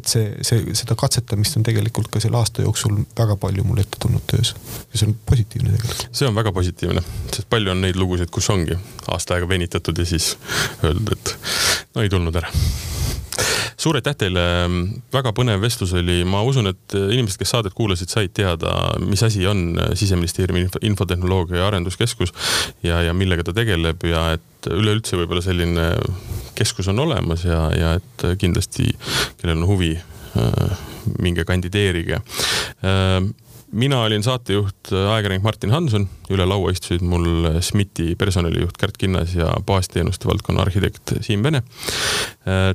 et see, see, seda katsetamist on tegelikult ka selle aasta jooksul väga palju mul ette tulnud töös ja see on positiivne tegelikult. see on väga positiivne, sest palju on neid lugusid, kus ongi aasta aega venitatud ja siis öeldud, et no ei tulnud ära suur aitäh teile, väga põnev vestlus oli, ma usun, et inimesed, kes saadet kuulasid, said teada, mis asi on siseministeeriumi info, infotehnoloogia ja arenduskeskus ja, ja millega ta tegeleb ja et üleüldse võib-olla selline keskus on olemas ja, ja et kindlasti, kellel on huvi, minge kandideerige. Mina olin saatejuht, ajakirjanik Martin Hanson, üle laua istusid mul SMIT-i personalijuht Kärt Kinnas ja baasteenuste valdkonna arhitekt Siim Vene.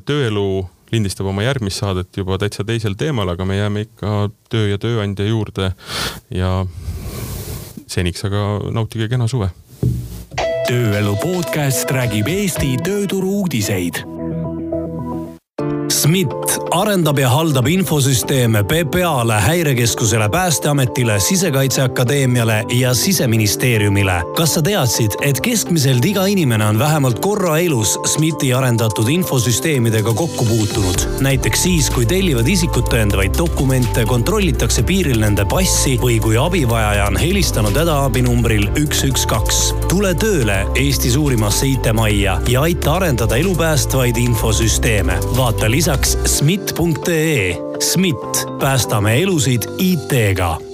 tööelu lindistab oma järgmist saadet juba täitsa teisel teemal, aga me jääme ikka töö ja tööandja juurde ja seniks aga nautige kena suve. tööelu podcast räägib Eesti tööturu uudiseid SMIT arendab ja haldab infosüsteeme PPA-le, häirekeskusele, Päästeametile, Sisekaitseakadeemiale ja Siseministeeriumile. kas sa teadsid, et keskmiselt iga inimene on vähemalt korra elus SMIT-i arendatud infosüsteemidega kokku puutunud? näiteks siis, kui tellivad isikut tõendavaid dokumente, kontrollitakse piiril nende passi või kui abivajaja on helistanud hädaabinumbril üks, üks, kaks. tule tööle Eesti suurimasse IT-majja ja aita arendada elupäästvaid infosüsteeme. vaata lisaks SMIT.ee. SMIT, päästame elusid IT-ga